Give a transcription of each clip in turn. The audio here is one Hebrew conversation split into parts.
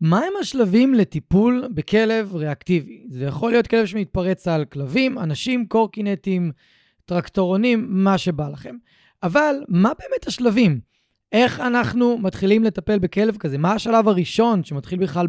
מהם השלבים לטיפול בכלב ריאקטיבי? זה יכול להיות כלב שמתפרץ על כלבים, אנשים, קורקינטים, טרקטורונים, מה שבא לכם. אבל מה באמת השלבים? איך אנחנו מתחילים לטפל בכלב כזה? מה השלב הראשון שמתחיל בכלל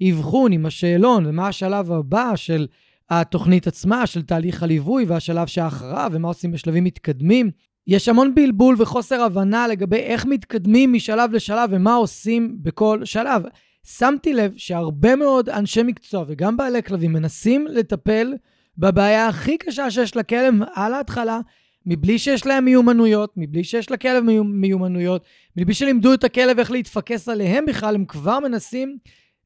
באבחון עם השאלון, ומה השלב הבא של התוכנית עצמה, של תהליך הליווי, והשלב שאחריו, ומה עושים בשלבים מתקדמים? יש המון בלבול וחוסר הבנה לגבי איך מתקדמים משלב לשלב ומה עושים בכל שלב. שמתי לב שהרבה מאוד אנשי מקצוע וגם בעלי כלבים מנסים לטפל בבעיה הכי קשה שיש לכלב על ההתחלה, מבלי שיש להם מיומנויות, מבלי שיש לכלב מיומנויות, מבלי שלימדו את הכלב איך להתפקס עליהם בכלל, הם כבר מנסים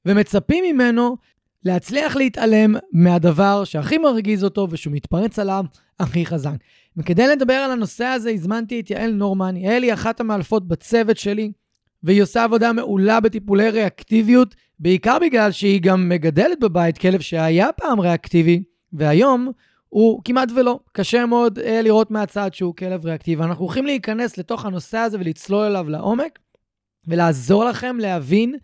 ומצפים ממנו להצליח להתעלם מהדבר שהכי מרגיז אותו ושהוא מתפרץ עליו הכי חזק. וכדי לדבר על הנושא הזה, הזמנתי את יעל נורמן. יעל היא אחת המאלפות בצוות שלי, והיא עושה עבודה מעולה בטיפולי ריאקטיביות, בעיקר בגלל שהיא גם מגדלת בבית כלב שהיה פעם ריאקטיבי, והיום הוא כמעט ולא. קשה מאוד אה, לראות מהצד שהוא כלב ריאקטיבי. אנחנו הולכים להיכנס לתוך הנושא הזה ולצלול אליו לעומק, ולעזור לכם להבין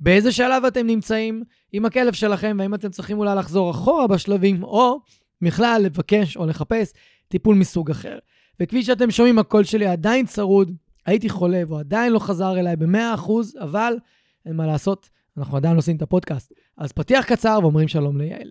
באיזה שלב אתם נמצאים עם הכלב שלכם, והאם אתם צריכים אולי לחזור אחורה בשלבים, או בכלל לבקש או לחפש טיפול מסוג אחר. וכפי שאתם שומעים, הקול שלי עדיין צרוד, הייתי חולה והוא עדיין לא חזר אליי ב-100%, אבל אין מה לעשות, אנחנו עדיין עושים את הפודקאסט. אז פתיח קצר ואומרים שלום ליעל.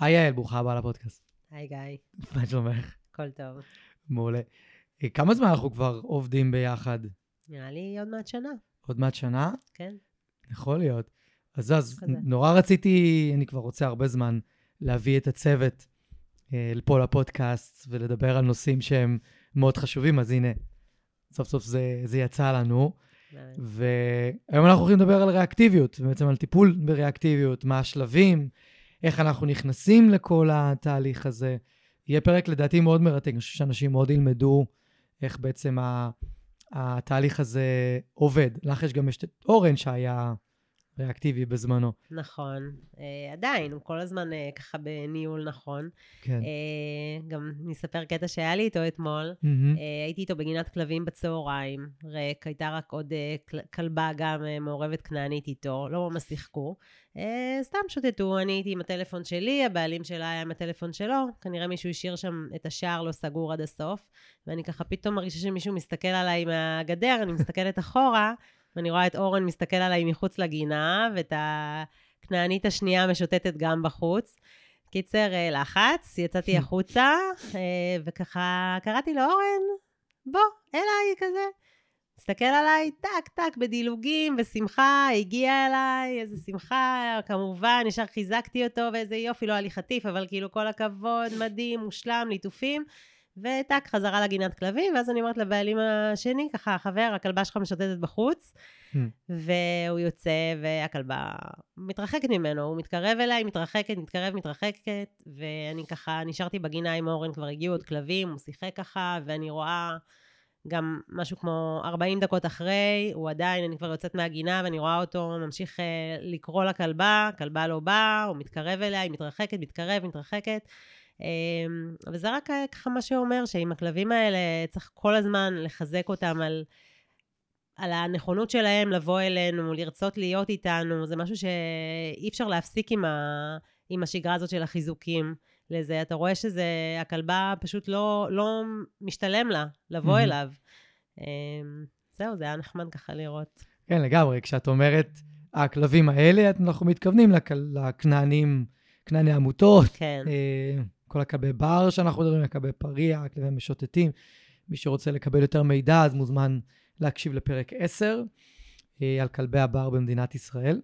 היי יעל, ברוכה הבאה לפודקאסט. היי גיא. מה שלומך? הכל טוב. מעולה. אה, כמה זמן אנחנו כבר עובדים ביחד? נראה לי עוד מעט שנה. עוד מעט שנה? כן. יכול להיות. אז אז, נורא רציתי, אני כבר רוצה הרבה זמן, להביא את הצוות אה, לפה לפודקאסט ולדבר על נושאים שהם מאוד חשובים, אז הנה, סוף סוף זה, זה יצא לנו. והיום אנחנו הולכים לדבר על ריאקטיביות, בעצם על טיפול בריאקטיביות, מה השלבים, איך אנחנו נכנסים לכל התהליך הזה. יהיה פרק לדעתי מאוד מרתק, אני חושב שאנשים מאוד ילמדו איך בעצם התהליך הזה עובד. לך יש גם יש את אורן שהיה ריאקטיבי בזמנו. נכון. אה, עדיין, הוא כל הזמן אה, ככה בניהול נכון. כן. אה, גם נספר קטע שהיה לי איתו אתמול. Mm-hmm. אה, הייתי איתו בגינת כלבים בצהריים, ריק, הייתה רק עוד אה, כל, כלבה גם אה, מעורבת כנענית איתו, לא ממש שיחקו. אה, סתם שוטטו, אני הייתי עם הטלפון שלי, הבעלים שלה היה עם הטלפון שלו, כנראה מישהו השאיר שם את השער לא סגור עד הסוף, ואני ככה פתאום מרגישה שמישהו מסתכל עליי מהגדר, אני מסתכלת אחורה, ואני רואה את אורן מסתכל עליי מחוץ לגינה, ואת הכנענית השנייה משוטטת גם בחוץ. קיצר, אה, לחץ, יצאתי החוצה, אה, וככה קראתי לו, אורן, בוא, אליי, כזה. הסתכל עליי, טק, טק, בדילוגים, בשמחה, הגיע אליי, איזה שמחה, כמובן, ישר חיזקתי אותו, ואיזה יופי, לא היה לי חטיף, אבל כאילו כל הכבוד, מדהים, מושלם, ליטופים. וטק, חזרה לגינת כלבים, ואז אני אומרת לבעלים השני, ככה, חבר, הכלבה שלך משוטטת בחוץ, Hmm. והוא יוצא, והכלבה מתרחקת ממנו, הוא מתקרב אליי, מתרחקת, מתקרב, מתרחקת, ואני ככה נשארתי בגינה עם אורן, כבר הגיעו עוד כלבים, הוא שיחק ככה, ואני רואה גם משהו כמו 40 דקות אחרי, הוא עדיין, אני כבר יוצאת מהגינה, ואני רואה אותו ממשיך אה, לקרוא לכלבה, כלבה לא באה, הוא מתקרב אליי, מתרחקת, מתקרב, מתרחקת. אמ, וזה רק ככה מה שאומר, שעם הכלבים האלה צריך כל הזמן לחזק אותם על, על הנכונות שלהם לבוא אלינו, לרצות להיות איתנו, זה משהו שאי אפשר להפסיק עם, ה, עם השגרה הזאת של החיזוקים. לזה, אתה רואה שזה, הכלבה פשוט לא, לא משתלם לה לבוא מהמם. אליו. אמ, זהו, זה היה נחמד ככה לראות. כן, לגמרי. כשאת אומרת הכלבים האלה, אנחנו מתכוונים לכ- לכנענים, כנעני עמותות, כן. אה, כל הכלבי בר שאנחנו מדברים, הכלבי פריע, הכלבי משוטטים. מי שרוצה לקבל יותר מידע, אז מוזמן להקשיב לפרק 10 אה, על כלבי הבר במדינת ישראל.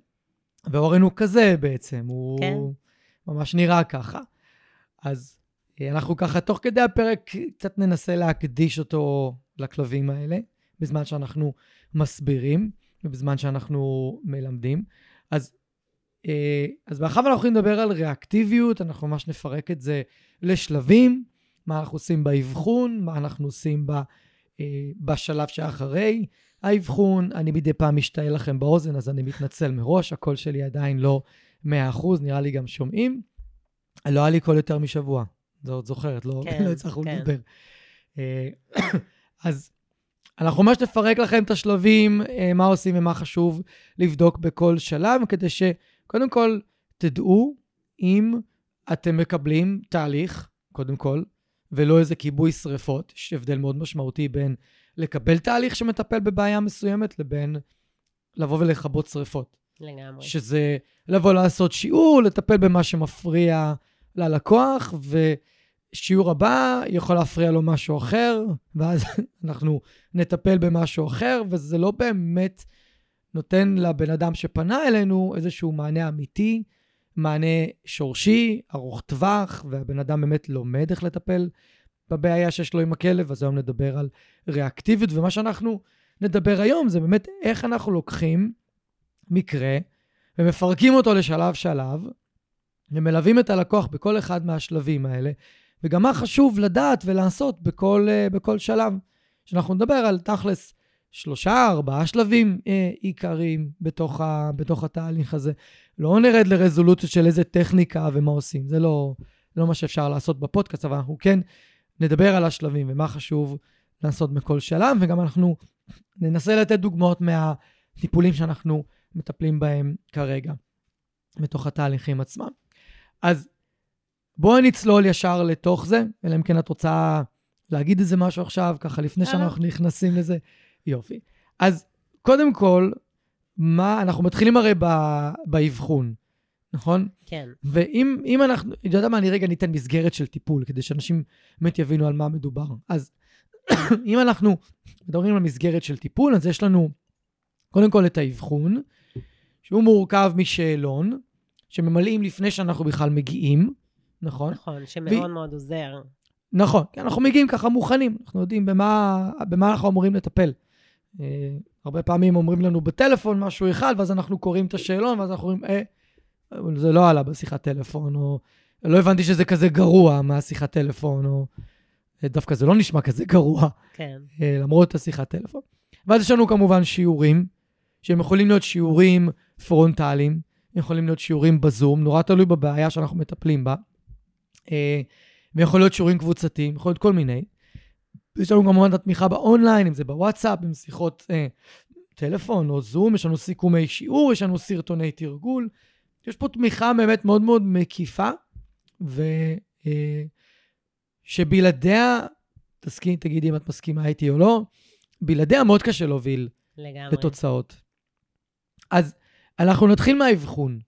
ואורן הוא כזה בעצם, הוא כן. ממש נראה ככה. אז אה, אנחנו ככה, תוך כדי הפרק, קצת ננסה להקדיש אותו לכלבים האלה, בזמן שאנחנו מסבירים ובזמן שאנחנו מלמדים. אז, אז מאחר ואנחנו הולכים לדבר על ריאקטיביות, אנחנו ממש נפרק את זה לשלבים, מה אנחנו עושים באבחון, מה אנחנו עושים ב, אה, בשלב שאחרי האבחון. אני מדי פעם משתעל לכם באוזן, אז אני מתנצל מראש, הקול שלי עדיין לא 100%, נראה לי גם שומעים. לא היה לי קול יותר משבוע, זה עוד זוכרת, לא, כן, לא הצלחנו כן. לדבר. אה, אז אנחנו ממש נפרק לכם את השלבים, אה, מה עושים ומה חשוב לבדוק בכל שלב, כדי שקודם כל תדעו אם אתם מקבלים תהליך, קודם כל, ולא איזה כיבוי שריפות. יש הבדל מאוד משמעותי בין לקבל תהליך שמטפל בבעיה מסוימת לבין לבוא ולכבות שריפות. לגמרי. שזה לבוא לעשות שיעור, לטפל במה שמפריע ללקוח, ושיעור הבא יכול להפריע לו משהו אחר, ואז אנחנו נטפל במשהו אחר, וזה לא באמת נותן לבן אדם שפנה אלינו איזשהו מענה אמיתי, מענה שורשי, ארוך טווח, והבן אדם באמת לומד איך לטפל בבעיה שיש לו עם הכלב, אז היום נדבר על ריאקטיביות, ומה שאנחנו נדבר היום זה באמת איך אנחנו לוקחים מקרה ומפרקים אותו לשלב-שלב, ומלווים את הלקוח בכל אחד מהשלבים האלה, וגם מה חשוב לדעת ולעשות בכל, אה, בכל שלב. שאנחנו נדבר על תכלס שלושה, ארבעה שלבים אה, עיקריים בתוך, ה, בתוך התהליך הזה. לא נרד לרזולוציות של איזה טכניקה ומה עושים, זה לא, לא מה שאפשר לעשות בפודקאסט, אבל אנחנו כן נדבר על השלבים ומה חשוב לעשות בכל שלב, וגם אנחנו ננסה לתת דוגמאות מהטיפולים שאנחנו מטפלים בהם כרגע, בתוך התהליכים עצמם. אז בואי נצלול ישר לתוך זה, אלא אם כן את רוצה להגיד איזה משהו עכשיו, ככה לפני אה. שאנחנו נכנסים לזה. יופי. אז קודם כל, מה, אנחנו מתחילים הרי באבחון, נכון? כן. ואם אם אנחנו, אתה יודע מה, אני רגע ניתן מסגרת של טיפול, כדי שאנשים באמת יבינו על מה מדובר. אז אם אנחנו מדברים על מסגרת של טיפול, אז יש לנו קודם כל את האבחון, שהוא מורכב משאלון, שממלאים לפני שאנחנו בכלל מגיעים, נכון? נכון, שמאוד מאוד עוזר. נכון, כי אנחנו מגיעים ככה מוכנים, אנחנו יודעים במה, במה אנחנו אמורים לטפל. אה, הרבה פעמים אומרים לנו בטלפון משהו אחד, ואז אנחנו קוראים את השאלון, ואז אנחנו אומרים, אה, זה לא עלה בשיחת טלפון, או לא הבנתי שזה כזה גרוע מהשיחת טלפון, או אה, דווקא זה לא נשמע כזה גרוע, כן. אה, למרות השיחת טלפון. ואז יש לנו כמובן שיעורים, שהם יכולים להיות שיעורים פרונטליים, יכולים להיות שיעורים בזום, נורא תלוי בבעיה שאנחנו מטפלים בה. ויכול להיות שיעורים קבוצתיים, יכול להיות כל מיני. יש לנו כמובן את התמיכה באונליין, אם זה בוואטסאפ, עם שיחות אה, טלפון או זום, יש לנו סיכומי שיעור, יש לנו סרטוני תרגול. יש פה תמיכה באמת מאוד מאוד מקיפה, ושבלעדיה, תסכי, תגידי אם את מסכימה איתי או לא, בלעדיה מאוד קשה להוביל לגמרי. לתוצאות. אז אנחנו נתחיל מהאבחון.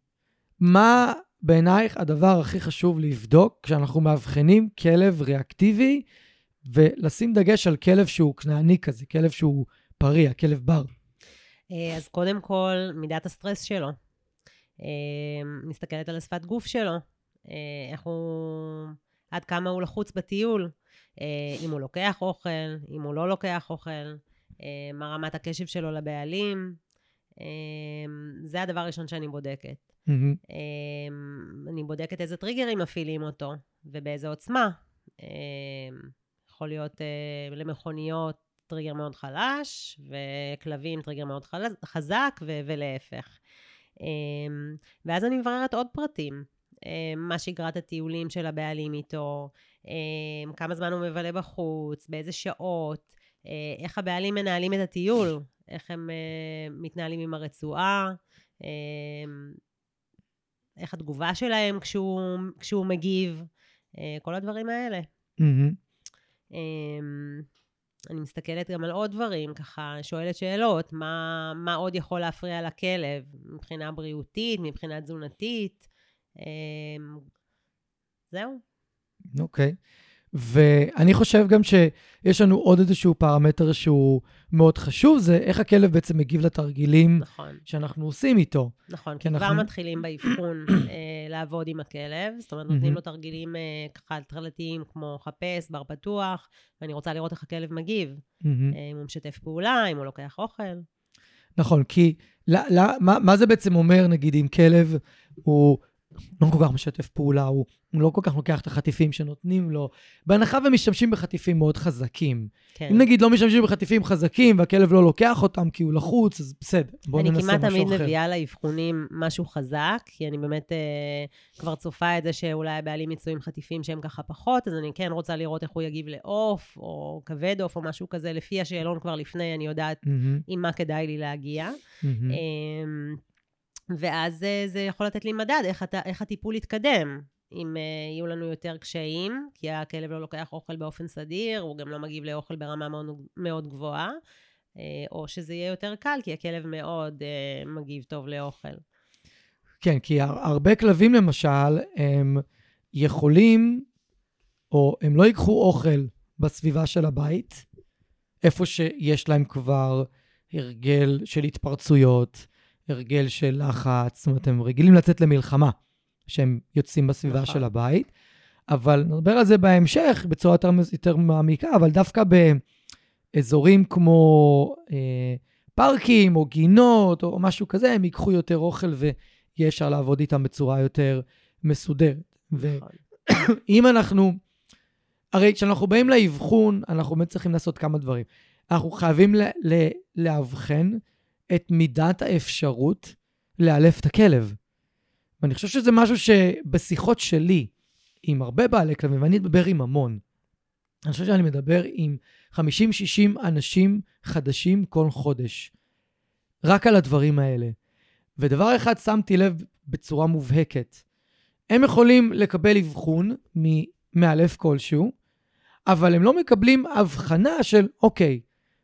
מה בעינייך הדבר הכי חשוב לבדוק כשאנחנו מאבחנים כלב ריאקטיבי, ולשים דגש על כלב שהוא כנעני כזה, כלב שהוא פריע, כלב בר. אה, אז קודם כל, מידת הסטרס שלו. אה, מסתכלת על השפת גוף שלו. אה, איך הוא... עד כמה הוא לחוץ בטיול. אם הוא לוקח אוכל, אם הוא לא לוקח אוכל. מה רמת הקשב שלו לבעלים. זה הדבר הראשון שאני בודקת. אמ, אני בודקת איזה טריגרים מפעילים אותו ובאיזה עוצמה. יכול להיות אה, למכוניות טריגר מאוד חלש, וכלבים טריגר מאוד חזק, ו- ולהפך. אמ, ואז אני מבררת עוד פרטים. אמ, מה שגרת הטיולים של הבעלים איתו, אמ, כמה זמן הוא מבלה בחוץ, באיזה שעות, אה, איך הבעלים מנהלים את הטיול, איך הם אה, מתנהלים עם הרצועה, אמ, איך התגובה שלהם כשהוא, כשהוא מגיב, אה, כל הדברים האלה. מהמם. אמ, אני מסתכלת גם על עוד דברים, ככה שואלת שאלות, מה, מה עוד יכול להפריע לכלב מבחינה בריאותית, מבחינה תזונתית. אמ, זהו. אוקיי. ואני חושב גם שיש לנו עוד איזשהו פרמטר שהוא מאוד חשוב, זה איך הכלב בעצם מגיב לתרגילים נכון, שאנחנו עושים איתו. נכון. כי כי כבר אנחנו- מתחילים באבחון אה, לעבוד עם הכלב, זאת אומרת, נותנים. לו תרגילים אה, ככה התחלתיים כמו חפש, בר פתוח, ואני רוצה לראות איך הכלב מגיב. אה, אם הוא משתף פעולה, אם הוא לוקח אוכל. נכון, כי לא, לא, מה, מה זה בעצם אומר, נגיד, אם כלב הוא לא כל כך משתף פעולה, הוא, הוא לא כל כך לוקח את החטיפים שנותנים לו, בהנחה ומשתמשים בחטיפים מאוד חזקים. כן. אם נגיד לא משתמשים בחטיפים חזקים והכלב לא לוקח אותם כי הוא לחוץ, אז בסדר, בואו אני ננסה משהו כמעט אחר. תמיד מביאה לאבחונים משהו חזק, כי אני באמת אה, כבר צופה את זה שאולי הבעלים יצאו עם חטיפים שהם ככה פחות, אז אני כן רוצה לראות איך הוא יגיב לעוף, או כבד עוף, או משהו כזה, לפי השאלון כבר לפני, אני יודעת מהמם, עם מה כדאי לי להגיע. מהמם. אמ, ואז אה, זה יכול לתת לי מדד, איך, הת- איך הטיפול יתקדם. אם אה, יהיו לנו יותר קשיים, כי הכלב לא לוקח אוכל באופן סדיר, הוא גם לא מגיב לאוכל ברמה מאוד, מאוד גבוהה, אה, או שזה יהיה יותר קל, כי הכלב מאוד אה, מגיב טוב לאוכל. כן, כי הר- הרבה כלבים למשל, הם יכולים, או הם לא ייקחו אוכל בסביבה של הבית, איפה שיש להם כבר הרגל של התפרצויות, הרגל של לחץ, זאת אומרת, הם רגילים לצאת למלחמה כשהם יוצאים בסביבה נכון. של הבית. אבל נדבר על זה בהמשך בצורה יותר, יותר מעמיקה, אבל דווקא באזורים כמו אה, פארקים או גינות או משהו כזה, הם ייקחו יותר אוכל ויהיה אפשר לעבוד איתם בצורה יותר מסודרת. ואם נכון. אנחנו, הרי כשאנחנו באים לאבחון, אנחנו באמת צריכים לעשות כמה דברים. אנחנו חייבים ל- ל- לאבחן את מידת האפשרות לאלף את הכלב. ואני חושב שזה משהו שבשיחות שלי עם הרבה בעלי כלבים, ואני מדבר עם המון, אני חושב שאני מדבר עם 50-60 אנשים חדשים כל חודש. רק על הדברים האלה. ודבר אחד שמתי לב בצורה מובהקת. הם יכולים לקבל אבחון ממאלף כלשהו, אבל הם לא מקבלים הבחנה של, אוקיי,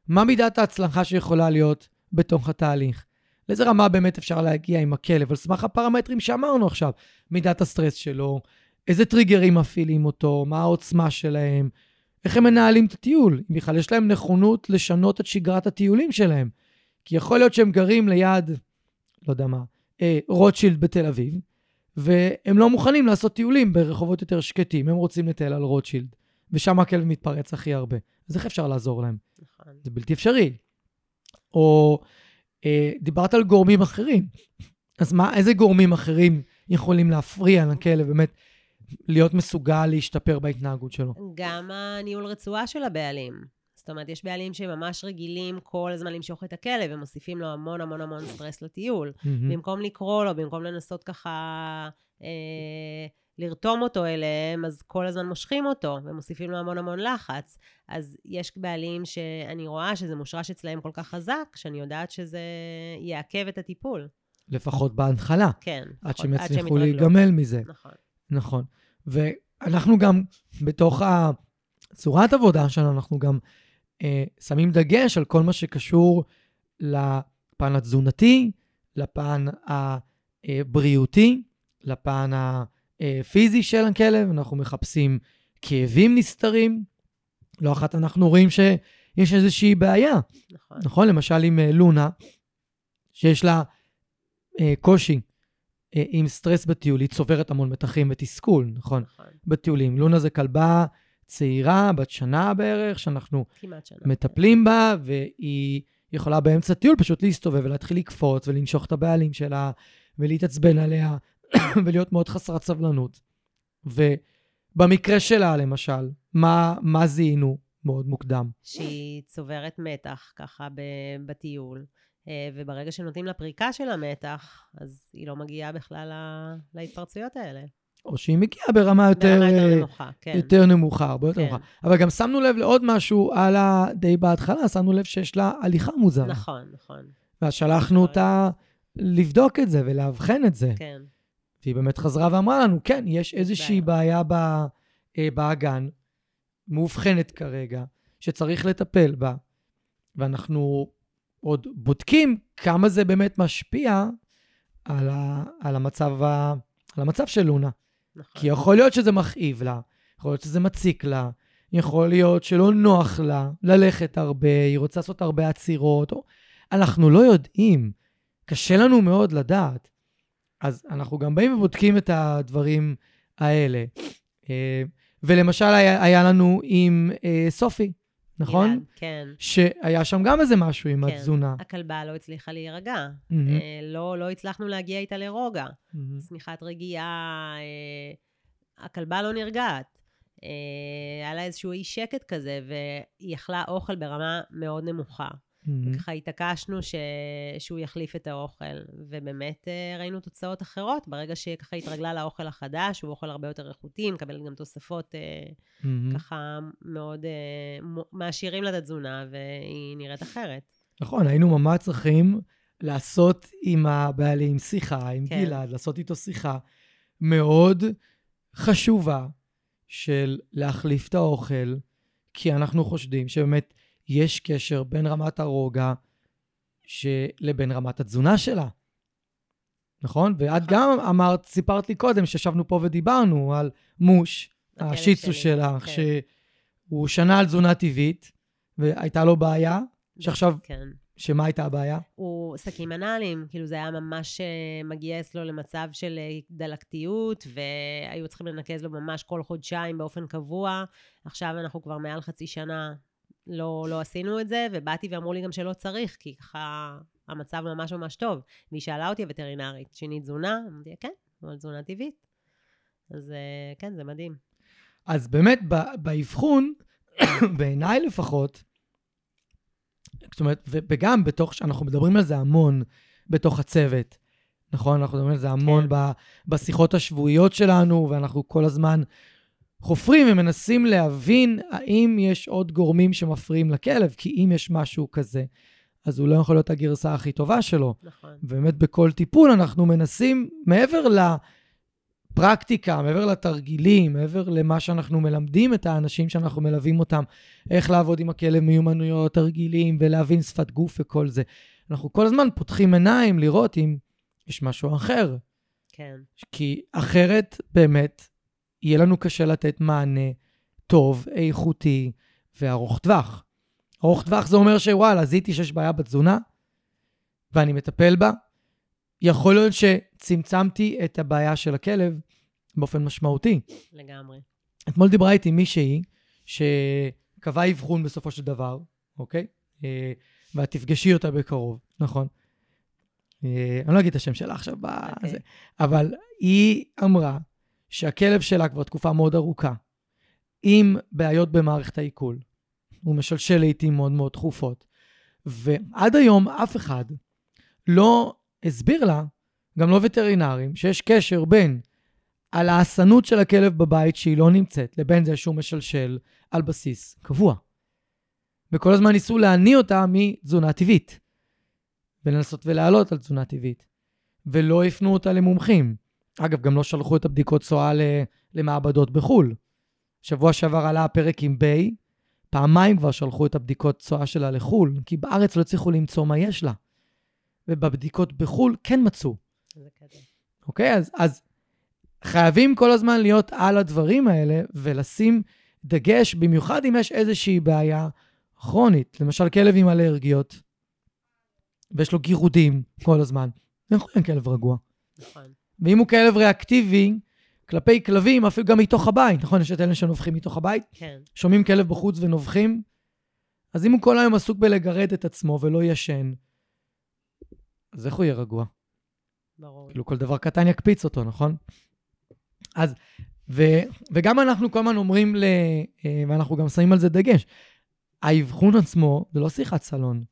מה מידת ההצלחה שיכולה להיות בתוך התהליך? לאיזה רמה באמת אפשר להגיע עם הכלב, על סמך הפרמטרים שאמרנו עכשיו, מידת הסטרס שלו, איזה טריגרים מפעילים אותו, מה העוצמה שלהם, איך הם מנהלים את הטיול, אם בכלל יש להם נכונות לשנות את שגרת הטיולים שלהם. כי יכול להיות שהם גרים ליד, לא יודע מה, אה, רוטשילד בתל אביב, והם לא מוכנים לעשות טיולים ברחובות יותר שקטים, הם רוצים לטייל על רוטשילד, ושם הכלב מתפרץ הכי הרבה. אז איך אפשר לעזור להם? נכון. זה בלתי אפשרי. או אה, דיברת על גורמים אחרים, אז מה, איזה גורמים אחרים יכולים להפריע לכלב באמת להיות מסוגל להשתפר בהתנהגות שלו? גם הניהול רצועה של הבעלים. זאת אומרת, יש בעלים שממש רגילים כל הזמן למשוך את הכלב, ומוסיפים לו המון המון המון סטרס לטיול. מהמם. במקום לקרוא לו, במקום לנסות ככה אה, לרתום אותו אליהם, אז כל הזמן מושכים אותו, ומוסיפים לו המון המון לחץ. אז יש בעלים שאני רואה שזה מושרש אצלהם כל כך חזק, שאני יודעת שזה יעכב את הטיפול. לפחות בהתחלה, כן. עד נכון, שהם יצליחו. להיגמל מזה. נכון. נכון. ואנחנו גם, בתוך צורת עבודה שלנו, אנחנו גם אה, שמים דגש על כל מה שקשור לפן התזונתי, לפן הבריאותי, לפן הפיזי של הכלב. אנחנו מחפשים כאבים נסתרים. לא אחת אנחנו רואים שיש איזושהי בעיה. נכון. נכון? למשל עם אה, לונה, שיש לה אה, קושי אה, עם סטרס בטיול, היא צוברת המון מתחים ותסכול, נכון? נכון. בטיולים. לונה זה כלבה צעירה, בת שנה בערך, שאנחנו שנה. מטפלים בה, והיא יכולה באמצע טיול פשוט להסתובב ולהתחיל לקפוץ ולנשוך את הבעלים שלה, ולהתעצבן עליה, ולהיות מאוד חסרת סבלנות. ובמקרה שלה, למשל, מה, מה זיהינו מאוד מוקדם? שהיא צוברת מתח ככה בטיול, אה, וברגע שנותנים לה פריקה של המתח, אז היא לא מגיעה בכלל להתפרצויות האלה. או שהיא מגיעה ברמה יותר, ברמה יותר אה, נמוכה, כן. יותר נמוכה, הרבה יותר כן. נמוכה. אבל גם שמנו לב לעוד משהו על ה... די בהתחלה, שמנו לב שיש לה הליכה מוזרה. נכון, נכון, ואז שלחנו נכון. אותה לבדוק את זה ולאבחן את זה. כן. והיא באמת חזרה ואמרה לנו, כן, יש איזושהי בעיה. אה, באגן, מאובחנת כרגע, שצריך לטפל בה, ואנחנו עוד בודקים כמה זה באמת משפיע על, ה, על, המצב, ה, על המצב של לונה. נכון. כי יכול להיות שזה מכאיב לה, יכול להיות שזה מציק לה, יכול להיות שלא נוח לה ללכת הרבה, היא רוצה לעשות הרבה עצירות, או... אנחנו לא יודעים, קשה לנו מאוד לדעת. אז אנחנו גם באים ובודקים את הדברים האלה. אה, ולמשל, היה, היה לנו עם אה, סופי, נכון? גלעד, כן. שהיה שם גם איזה משהו עם כן. התזונה. הכלבה לא הצליחה להירגע. אה, לא, לא הצלחנו להגיע איתה לרוגע. מהמם. שמיכת רגיעה, אה, הכלבה לא נרגעת. אה, היה לה איזשהו אי שקט כזה, והיא אכלה אוכל ברמה מאוד נמוכה. וככה התעקשנו ש... שהוא יחליף את האוכל, ובאמת אה, ראינו תוצאות אחרות. ברגע שככה התרגלה לאוכל החדש, הוא אוכל הרבה יותר איכותי, מקבל גם תוספות אה, מהמם. ככה מאוד אה, מעשירים לה את התזונה, והיא נראית אחרת. נכון, היינו ממש צריכים לעשות עם הבעלים שיחה, עם כן. גלעד, לעשות איתו שיחה מאוד חשובה של להחליף את האוכל, כי אנחנו חושדים שבאמת יש קשר בין רמת הרוגע. לבין רמת התזונה שלה. נכון? ואת. גם אמרת, סיפרת לי קודם, שישבנו פה ודיברנו על מוש, השיצו שלך, כן. שהוא שנה על תזונה טבעית, והייתה לו בעיה, שעכשיו, כן. שמה הייתה הבעיה? הוא שקים אנאליים, כאילו זה היה ממש אה, מגיע אצלו למצב של אה, דלקתיות, והיו צריכים לנקז לו ממש כל חודשיים באופן קבוע. עכשיו אנחנו כבר מעל חצי שנה לא, לא עשינו את זה, ובאתי ואמרו לי גם שלא צריך, כי ככה המצב ממש ממש טוב. והיא שאלה אותי הווטרינרית, שינית תזונה? אמרתי כן, אבל תזונה טבעית. אז אה, כן, זה מדהים. אז באמת, באבחון, בעיניי לפחות, זאת אומרת, וגם בתוך, אנחנו מדברים על זה המון בתוך הצוות, נכון? אנחנו מדברים על זה המון כן. ב- בשיחות השבועיות שלנו, ואנחנו כל הזמן חופרים ומנסים להבין האם יש עוד גורמים שמפריעים לכלב, כי אם יש משהו כזה, אז הוא לא יכול להיות הגרסה הכי טובה שלו. נכון. ובאמת בכל טיפול אנחנו מנסים, מעבר לפרקטיקה, מעבר לתרגילים, מעבר למה שאנחנו מלמדים את האנשים שאנחנו מלווים אותם, איך לעבוד עם הכלב, מיומנויות, תרגילים, ולהבין שפת גוף וכל זה. אנחנו כל הזמן פותחים עיניים לראות אם יש משהו אחר. כן. כי אחרת באמת יהיה לנו קשה לתת מענה טוב, איכותי וארוך טווח. ארוך טווח זה אומר שוואלה, זיהיתי שיש בעיה בתזונה ואני מטפל בה. יכול להיות שצמצמתי את הבעיה של הכלב באופן משמעותי. לגמרי. אתמול דיברה איתי מישהי שקבעה אבחון בסופו של דבר, אוקיי? אה, ואת תפגשי אותה בקרוב, נכון? אה, אני לא אגיד את השם שלה עכשיו אוקיי. בזה, אבל היא אמרה שהכלב שלה כבר תקופה מאוד ארוכה, עם בעיות במערכת העיכול. הוא משלשל לעיתים מאוד מאוד תכופות. ועד היום אף אחד לא הסביר לה, גם לא וטרינרים, שיש קשר בין על ההסנות של הכלב בבית שהיא לא נמצאת, לבין זה שהוא משלשל על בסיס קבוע. וכל הזמן ניסו להניא אותה מתזונה טבעית, ולנסות ולהעלות על תזונה טבעית. ולא הפנו אותה למומחים. אגב, גם לא שלחו את הבדיקות צואה ל- למעבדות בחו"ל. שבוע שעבר עלה הפרק עם ביי, פעמיים כבר שלחו את הבדיקות צואה שלה לחו"ל, כי בארץ לא הצליחו למצוא מה יש לה. ובבדיקות בחו"ל כן מצאו. אוקיי? אז, אז חייבים כל הזמן להיות על הדברים האלה ולשים דגש, במיוחד אם יש איזושהי בעיה כרונית. למשל, כלב עם אלרגיות, ויש לו גירודים כל הזמן. איך הוא יהיה כלב רגוע? נכון. ואם הוא כלב ריאקטיבי כלפי כלבים, אפילו גם מתוך הבית, נכון? יש את אלה שנובחים מתוך הבית, כן. שומעים כלב בחוץ ונובחים, אז אם הוא כל היום עסוק בלגרד את עצמו ולא ישן, אז איך הוא יהיה רגוע? ברור. כאילו כל דבר קטן יקפיץ אותו, נכון? אז, ו, וגם אנחנו כל הזמן אומרים, ל, אה, ואנחנו גם שמים על זה דגש, האבחון עצמו זה לא שיחת סלון,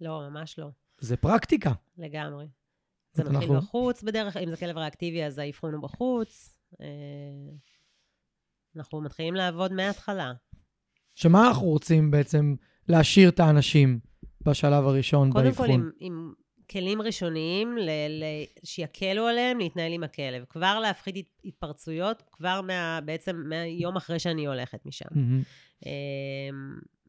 לא, ממש לא. זה פרקטיקה. לגמרי. זה מתחיל אנחנו- בחוץ בדרך, אם זה כלב ריאקטיבי אז האבחון הוא בחוץ. אה, אנחנו מתחילים לעבוד מההתחלה. שמה אנחנו רוצים בעצם להשאיר את האנשים בשלב הראשון קודם באבחון? כל, אם, אם כלים ראשוניים ל- ל- שיקלו עליהם להתנהל עם הכלב. כבר להפחית הת- התפרצויות, כבר מה, בעצם מהיום אחרי שאני הולכת משם. אמ,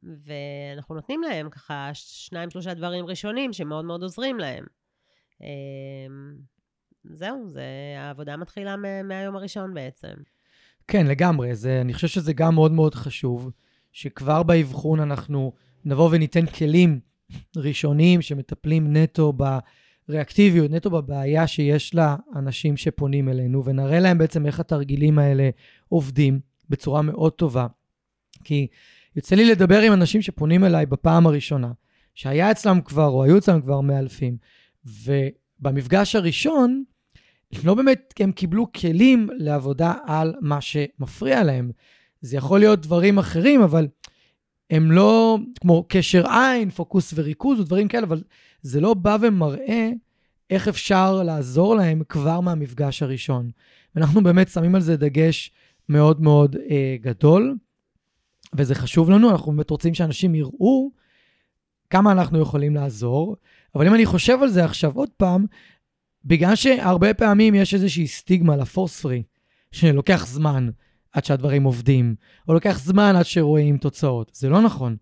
ואנחנו נותנים להם ככה שניים, שלושה דברים ראשונים שמאוד מאוד עוזרים להם. אמ, זהו, זה, העבודה מתחילה מה- מהיום הראשון בעצם. כן, לגמרי. זה, אני חושב שזה גם מאוד מאוד חשוב, שכבר באבחון אנחנו נבוא וניתן כלים ראשוניים שמטפלים נטו בריאקטיביות, נטו בבעיה שיש לאנשים שפונים אלינו, ונראה להם בעצם איך התרגילים האלה עובדים בצורה מאוד טובה. כי יוצא לי לדבר עם אנשים שפונים אליי בפעם הראשונה, שהיה אצלם כבר, או היו אצלם כבר מאלפים, ובמפגש הראשון, לא באמת הם קיבלו כלים לעבודה על מה שמפריע להם. זה יכול להיות דברים אחרים, אבל הם לא כמו קשר עין, פוקוס וריכוז ודברים כאלה, אבל זה לא בא ומראה איך אפשר לעזור להם כבר מהמפגש הראשון. ואנחנו באמת שמים על זה דגש מאוד מאוד אה, גדול, וזה חשוב לנו, אנחנו באמת רוצים שאנשים יראו כמה אנחנו יכולים לעזור, אבל אם אני חושב על זה עכשיו עוד פעם, בגלל שהרבה פעמים יש איזושהי סטיגמה לפורס פרי, שלוקח זמן עד שהדברים עובדים, או לוקח זמן עד שרואים תוצאות. זה לא נכון,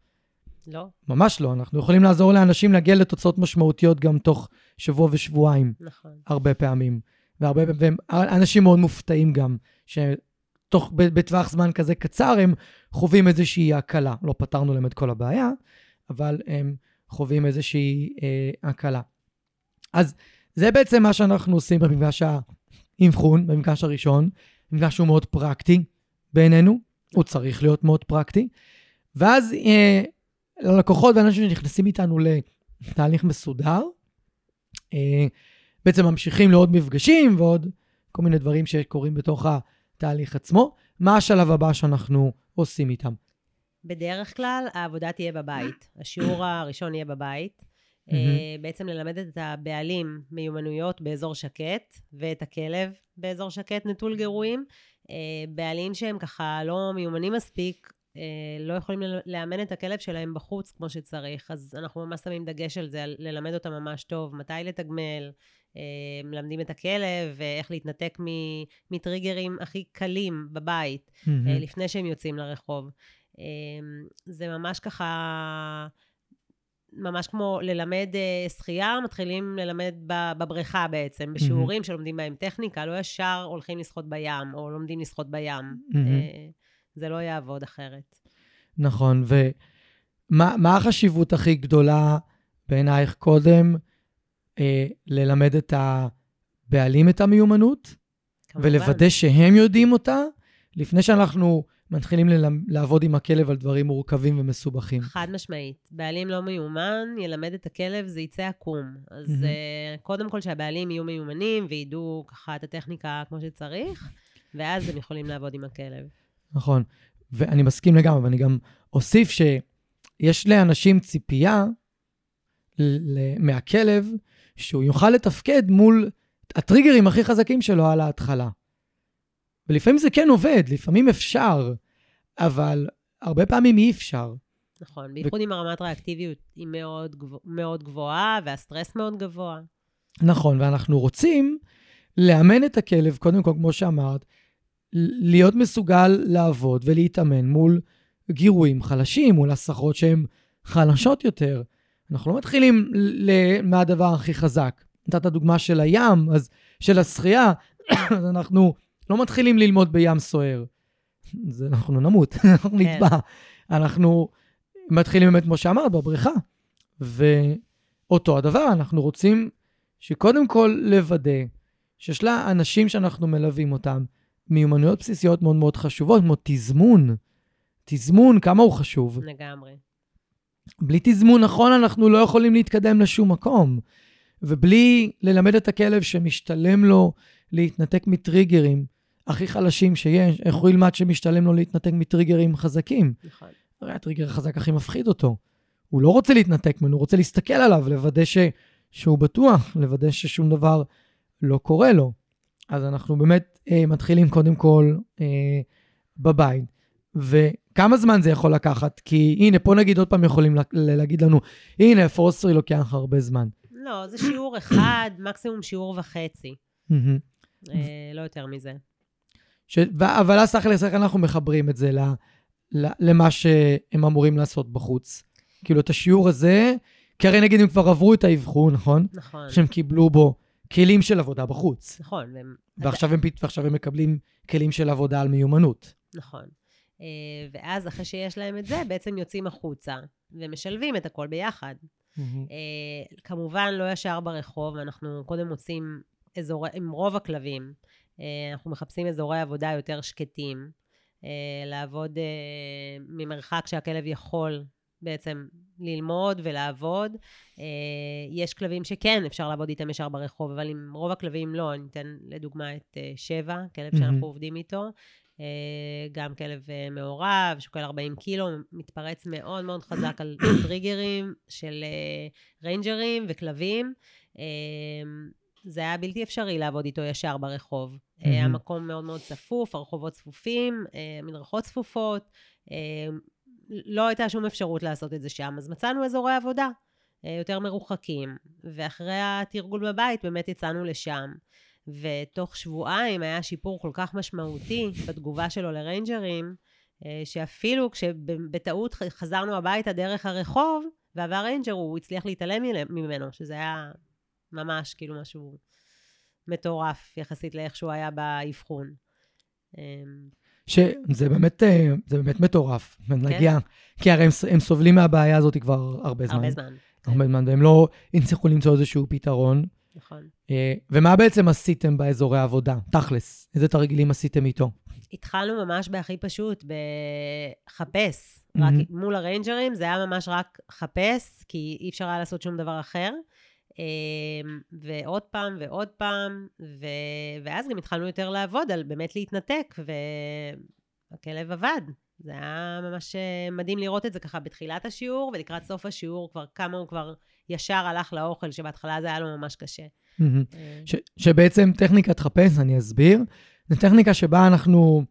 לא? ממש לא. אנחנו יכולים לעזור לאנשים להגיע לתוצאות משמעותיות גם תוך שבוע ושבועיים, נכון. הרבה פעמים. והרבה פעמים, אנשים מאוד מופתעים גם, שתוך, בטווח זמן כזה קצר הם חווים איזושהי הקלה. לא פתרנו להם את כל הבעיה, אבל הם חווים איזושהי אה, הקלה. אז זה בעצם מה שאנחנו עושים במפגש האבחון, במפגש הראשון. מפגש שהוא מאוד פרקטי בעינינו, הוא צריך להיות מאוד פרקטי. ואז אה, ללקוחות ואנשים שנכנסים איתנו לתהליך מסודר, אה, בעצם ממשיכים לעוד מפגשים ועוד כל מיני דברים שקורים בתוך התהליך עצמו. מה השלב הבא שאנחנו עושים איתם? בדרך כלל העבודה תהיה בבית. השיעור הראשון יהיה בבית. אה, בעצם ללמד את הבעלים מיומנויות באזור שקט, ואת הכלב באזור שקט נטול גירויים. אה, בעלים שהם ככה לא מיומנים מספיק, אה, לא יכולים לאמן את הכלב שלהם בחוץ כמו שצריך, אז אנחנו ממש שמים דגש על זה, על ללמד אותם ממש טוב, מתי לתגמל, מלמדים את הכלב, ואיך להתנתק מטריגרים הכי קלים בבית, אה, לפני שהם יוצאים לרחוב. אה, זה ממש ככה, ממש כמו ללמד אה, שחייה, מתחילים ללמד בבריכה בעצם, בשיעורים שלומדים בהם טכניקה, לא ישר הולכים לשחות בים, או לומדים לשחות בים. אה, זה לא יעבוד אחרת. נכון, ומה מה החשיבות הכי גדולה בעינייך קודם אה, ללמד את הבעלים את המיומנות, כמובן. ולוודא שהם יודעים אותה, לפני שאנחנו מתחילים ללמ- לעבוד עם הכלב על דברים מורכבים ומסובכים. חד משמעית. בעלים לא מיומן, ילמד את הכלב, זה יצא עקום. אז מהמם. uh, קודם כל שהבעלים יהיו מיומנים וידעו ככה את הטכניקה כמו שצריך, ואז הם יכולים לעבוד עם הכלב. נכון, ואני מסכים לגמרי, ואני גם אוסיף שיש לאנשים ציפייה ל- מהכלב שהוא יוכל לתפקד מול הטריגרים הכי חזקים שלו על ההתחלה. ולפעמים זה כן עובד, לפעמים אפשר, אבל הרבה פעמים אי אפשר. נכון, בייחוד אם הרמת ריאקטיביות היא מאוד, גבוה, מאוד גבוהה, והסטרס מאוד גבוה. נכון, ואנחנו רוצים לאמן את הכלב, קודם כל, כמו שאמרת, להיות מסוגל לעבוד ולהתאמן מול גירויים חלשים, מול הסחות שהן חלשות יותר. אנחנו לא מתחילים ל- מהדבר הכי חזק. נתת דוגמה של הים, אז של השחייה, אז אנחנו לא מתחילים ללמוד בים סוער. זה, אנחנו נמות, אנחנו כן. נטבע. אנחנו מתחילים באמת, כמו שאמרת, בבריכה. ואותו הדבר, אנחנו רוצים שקודם כל לוודא שיש לאנשים שאנחנו מלווים אותם מיומנויות בסיסיות מאוד מאוד חשובות, כמו תזמון. תזמון, כמה הוא חשוב. לגמרי. בלי תזמון נכון, אנחנו לא יכולים להתקדם לשום מקום. ובלי ללמד את הכלב שמשתלם לו להתנתק מטריגרים הכי חלשים שיש, איך הוא ילמד שמשתלם לו להתנתק מטריגרים חזקים? נכון. הרי הטריגר החזק הכי מפחיד אותו. הוא לא רוצה להתנתק ממנו, הוא רוצה להסתכל עליו, לוודא ש... שהוא בטוח, לוודא ששום דבר לא קורה לו. אז אנחנו באמת אה, מתחילים קודם כל אה, בבית. וכמה זמן זה יכול לקחת? כי הנה, פה נגיד עוד פעם יכולים לה- להגיד לנו, הנה, פורסטרי לוקח הרבה זמן. לא, זה שיעור אחד, מקסימום שיעור וחצי. אה, לא יותר מזה. ש... אבל אז תכלס, איך אנחנו מחברים את זה ל... ל... למה שהם אמורים לעשות בחוץ? כאילו, את השיעור הזה, כי הרי נגיד הם כבר עברו את האבחון, נכון? נכון, שהם קיבלו בו כלים של עבודה בחוץ. נכון, והם- ועכשיו הם, ועכשיו הם מקבלים כלים של עבודה על מיומנות. נכון. אה, ואז אחרי שיש להם את זה, בעצם יוצאים החוצה ומשלבים את הכל ביחד. אה, כמובן, לא ישר ברחוב, אנחנו קודם מוצאים אזורי, עם רוב הכלבים, אנחנו מחפשים אזורי עבודה יותר שקטים, אה, לעבוד אה, ממרחק שהכלב יכול בעצם ללמוד ולעבוד. אה, יש כלבים שכן, אפשר לעבוד איתם ישר ברחוב, אבל עם רוב הכלבים לא. אני אתן לדוגמה את אה, שבע, כלב. שאנחנו עובדים איתו. אה, גם כלב אה, מעורב, שוקל 40 קילו, מתפרץ מאוד מאוד חזק על טריגרים של אה, ריינג'רים וכלבים. זה היה בלתי אפשרי לעבוד איתו ישר ברחוב. מהמם. המקום מאוד מאוד צפוף, הרחובות צפופים, אה, מדרכות צפופות. אה, לא הייתה שום אפשרות לעשות את זה שם, אז מצאנו אזורי עבודה יותר מרוחקים, ואחרי התרגול בבית באמת יצאנו לשם. ותוך שבועיים היה שיפור כל כך משמעותי בתגובה שלו לריינג'רים, שאפילו כשבטעות חזרנו הביתה דרך הרחוב, ועבר ריינג'ר, הוא הצליח להתעלם ממנו, שזה היה ממש כאילו משהו מטורף יחסית לאיך שהוא היה באבחון. אה, שזה באמת, אה, זה באמת מטורף. נגיע, כי הרי הם, הם סובלים מהבעיה הזאת כבר הרבה זמן. הרבה זמן, הרבה זמן, והם לא הצליחו למצוא איזשהו פתרון. נכון. אה, ומה בעצם עשיתם באזורי העבודה? תכלס, איזה תרגילים עשיתם איתו? התחלנו ממש בהכי פשוט, בחפש. רק מהמם. מול הריינג'רים זה היה ממש רק חפש, כי אי אפשר היה לעשות שום דבר אחר. אמ, ועוד פעם ועוד פעם, ו... ואז גם התחלנו יותר לעבוד על באמת להתנתק, והכלב עבד. זה היה ממש אה, מדהים לראות את זה ככה בתחילת השיעור, ולקראת סוף השיעור כבר כמה הוא כבר ישר הלך לאוכל, שבהתחלה זה היה לו ממש קשה. אה, ש, שבעצם טכניקת חפש, אני אסביר, זו טכניקה שבה אנחנו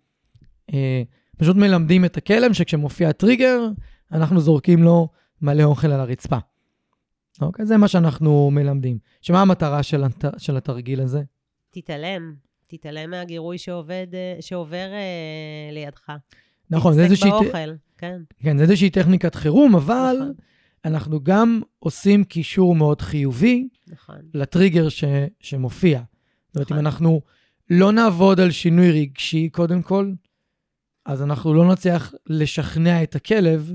אה, פשוט מלמדים את הכלב שכשמופיע טריגר, אנחנו זורקים לו מלא אוכל על הרצפה. אוקיי? זה מה שאנחנו מלמדים. שמה המטרה של, הת, של התרגיל הזה? תתעלם, תתעלם מהגירוי שעובד, שעובר אה, לידך. נכון, זה תתעסק איזושהי, ט- באוכל, כן, כן, זה איזושהי טכניקת חירום, אבל נכון. אנחנו גם עושים קישור מאוד חיובי נכון, לטריגר ש, שמופיע. זאת אומרת, אם נכון. אנחנו לא נעבוד על שינוי רגשי קודם כל, אז אנחנו לא נצליח לשכנע את הכלב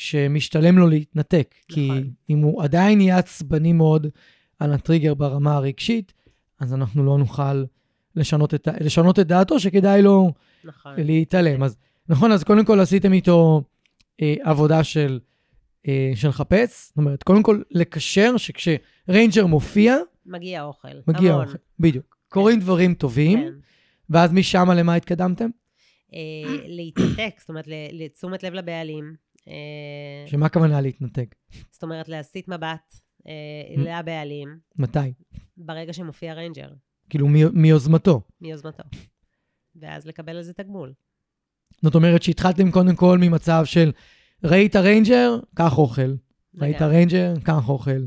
שמשתלם לו להתנתק. כי נכון. אם הוא עדיין יהיה עצבני מאוד על הטריגר ברמה הרגשית, אז אנחנו לא נוכל לשנות את, לשנות את דעתו שכדאי לו נכון. להתעלם. אז נכון, אז קודם כל עשיתם איתו אה, עבודה של, אה, של חפש. זאת אומרת, קודם כל לקשר שכשריינג'ר מופיע, מגיע אוכל. מגיע המון. אוכל. בדיוק. קורים דברים טובים, כן. ואז משם למה התקדמתם? אה, להתנתק, זאת אומרת, לתשומת לב לבעלים. אה, שמה הכוונה להתנתק? זאת אומרת, להסיט מבט אה. לבעלים מתי? ברגע שמופיע ריינג'ר, כאילו מי- מיוזמתו. מיוזמתו. ואז לקבל על זה תגמול. זאת אומרת שהתחלתם קודם כל ממצב של ראית ריינג'ר, קח אוכל. ראית. ריינג'ר, קח אוכל.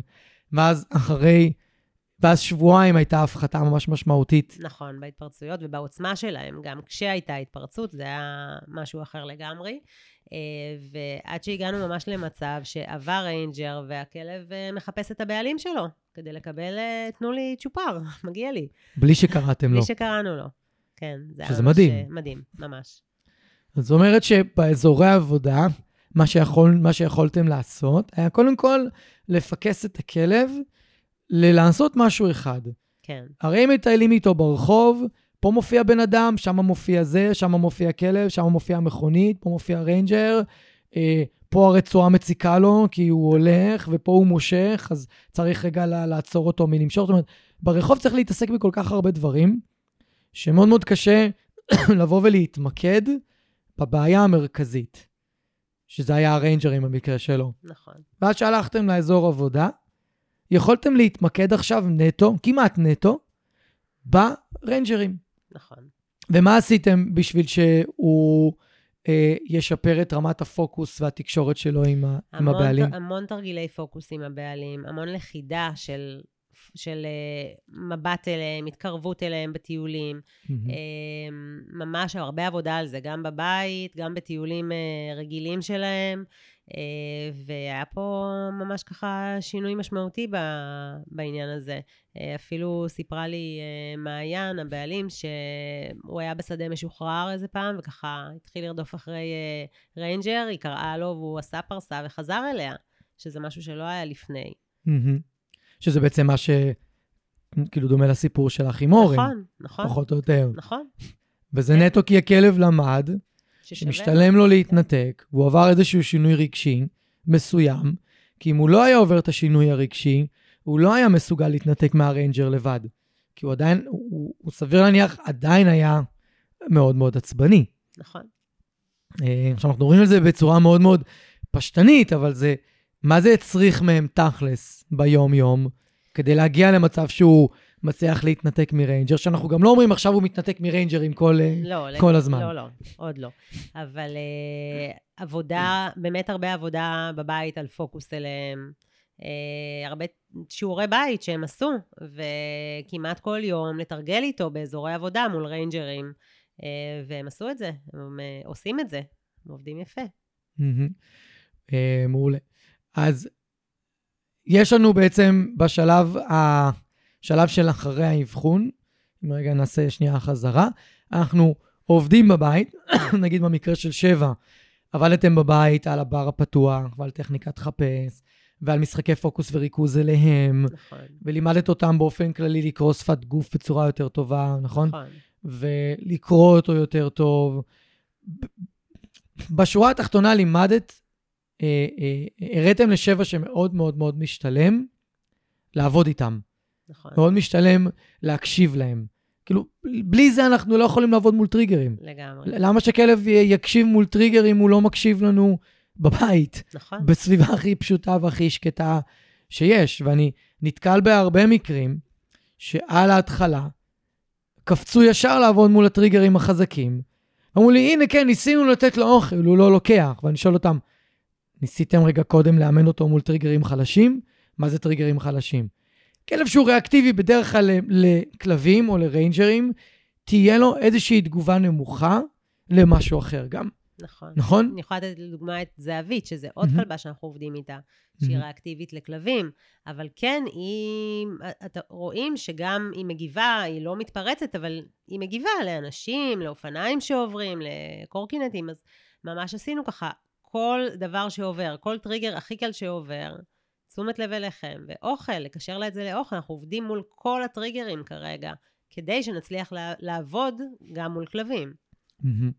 ואז אחרי, ואז שבועיים הייתה הפחתה ממש משמעותית. נכון, בהתפרצויות ובעוצמה שלהם. גם כשהייתה התפרצות, זה היה משהו אחר לגמרי. אה, ועד שהגענו ממש למצב שעבר ריינג'ר והכלב אה, מחפש את הבעלים שלו, כדי לקבל, אה, תנו לי צ'ופר, מגיע לי. בלי שקראתם לו. בלי שקראנו לו. כן, זה שזה מדהים. מדהים, ממש. זאת אומרת שבאזורי העבודה, מה, שיכול, מה שיכולתם לעשות, היה קודם כל לפקס את הכלב ללעשות משהו אחד. כן, הרי אם מטיילים איתו ברחוב, פה מופיע בן אדם, שם מופיע זה, שם מופיע כלב, שם מופיע מכונית, פה מופיע ריינג'ר, אה, פה הרצועה מציקה לו כי הוא הולך, ופה הוא מושך, אז צריך רגע לעצור אותו מלמשוך. זאת אומרת, ברחוב צריך להתעסק בכל כך הרבה דברים, שמאוד מאוד קשה לבוא ולהתמקד בבעיה המרכזית, שזה היה הריינג'רים במקרה שלו. נכון. ואז שהלכתם לאזור עבודה, יכולתם להתמקד עכשיו נטו, כמעט נטו, בריינג'רים. נכון. ומה עשיתם בשביל שהוא אה, ישפר את רמת הפוקוס והתקשורת שלו עם, ה, עם המון, הבעלים? המון תרגילי פוקוס עם הבעלים, המון לכידה של, של אה, מבט אליהם, התקרבות אליהם בטיולים. מהמם. אה, ממש הרבה עבודה על זה, גם בבית, גם בטיולים אה, רגילים שלהם, והיה פה ממש ככה שינוי משמעותי בעניין הזה. אה, אפילו סיפרה לי אה, מעיין, הבעלים, שהוא היה בשדה משוחרר איזה פעם, וככה התחיל לרדוף אחרי אה, ריינג'ר, היא קראה לו והוא עשה פרסה וחזר אליה, שזה משהו שלא היה לפני. שזה בעצם מה ש... כאילו דומה לסיפור שלך עם אורן, נכון, נכון, פחות או יותר. נכון. וזה נטו כי הכלב למד. שמשתלם לו להתנתק, והוא עבר איזשהו שינוי רגשי מסוים, כי אם הוא לא היה עובר את השינוי הרגשי, הוא לא היה מסוגל להתנתק מהריינג'ר לבד. כי הוא עדיין, הוא, הוא, הוא סביר להניח, עדיין היה מאוד מאוד עצבני. נכון, אה, עכשיו, אנחנו רואים על זה בצורה מאוד מאוד פשטנית, אבל זה, מה זה הצריך מהם תכלס ביום-יום, כדי להגיע למצב שהוא מצליח להתנתק מריינג'ר, שאנחנו גם לא אומרים עכשיו הוא מתנתק מריינג'ר עם כל... אה, לא, כל לגמרי. הזמן. לא, לא, עוד לא. אבל uh, עבודה, באמת הרבה עבודה בבית על פוקוס אליהם. Uh, הרבה שיעורי בית שהם עשו, וכמעט כל יום לתרגל איתו באזורי עבודה מול ריינג'רים. Uh, והם עשו את זה, הם uh, עושים את זה, הם עובדים יפה. מעולה. אז יש לנו בעצם בשלב, השלב של אחרי האבחון, אם רגע נעשה שנייה חזרה, אנחנו עובדים בבית, נגיד במקרה של שבע, עבדתם בבית על הבר הפתוח ועל טכניקת חפש, ועל משחקי פוקוס וריכוז אליהם, נכון. ולימדת אותם באופן כללי לקרוא שפת גוף בצורה יותר טובה, נכון? נכון. ולקרוא אותו יותר טוב. בשורה התחתונה לימדת, אה, אה, הראיתם לשבע שמאוד מאוד מאוד משתלם לעבוד איתם. נכון. מאוד משתלם להקשיב להם. כאילו, בלי זה אנחנו לא יכולים לעבוד מול טריגרים. לגמרי. למה שכלב יקשיב מול טריגר אם הוא לא מקשיב לנו בבית, נכון. בסביבה הכי פשוטה והכי שקטה שיש? ואני נתקל בהרבה מקרים שעל ההתחלה קפצו ישר לעבוד מול הטריגרים החזקים. אמרו לי, הנה, כן, ניסינו לתת לו אוכל, הוא לא לוקח. ואני שואל אותם, ניסיתם רגע קודם לאמן אותו מול טריגרים חלשים? מה זה טריגרים חלשים? כלב שהוא ריאקטיבי בדרך כלל לכלבים או לריינג'רים, תהיה לו איזושהי תגובה נמוכה למשהו אחר גם, נכון. נכון? אני יכולה לתת לדוגמה את זהבית, שזה עוד מהמם. כלבה שאנחנו עובדים איתה, שהיא מהמם. ריאקטיבית לכלבים, אבל כן, היא, אתה רואים שגם היא מגיבה, היא לא מתפרצת, אבל היא מגיבה לאנשים, לאופניים שעוברים, לקורקינטים, אז ממש עשינו ככה, כל דבר שעובר, כל טריגר הכי קל שעובר, תשומת לב אליכם, ואוכל, לקשר לה את זה לאוכל, אנחנו עובדים מול כל הטריגרים כרגע, כדי שנצליח לעבוד גם מול כלבים.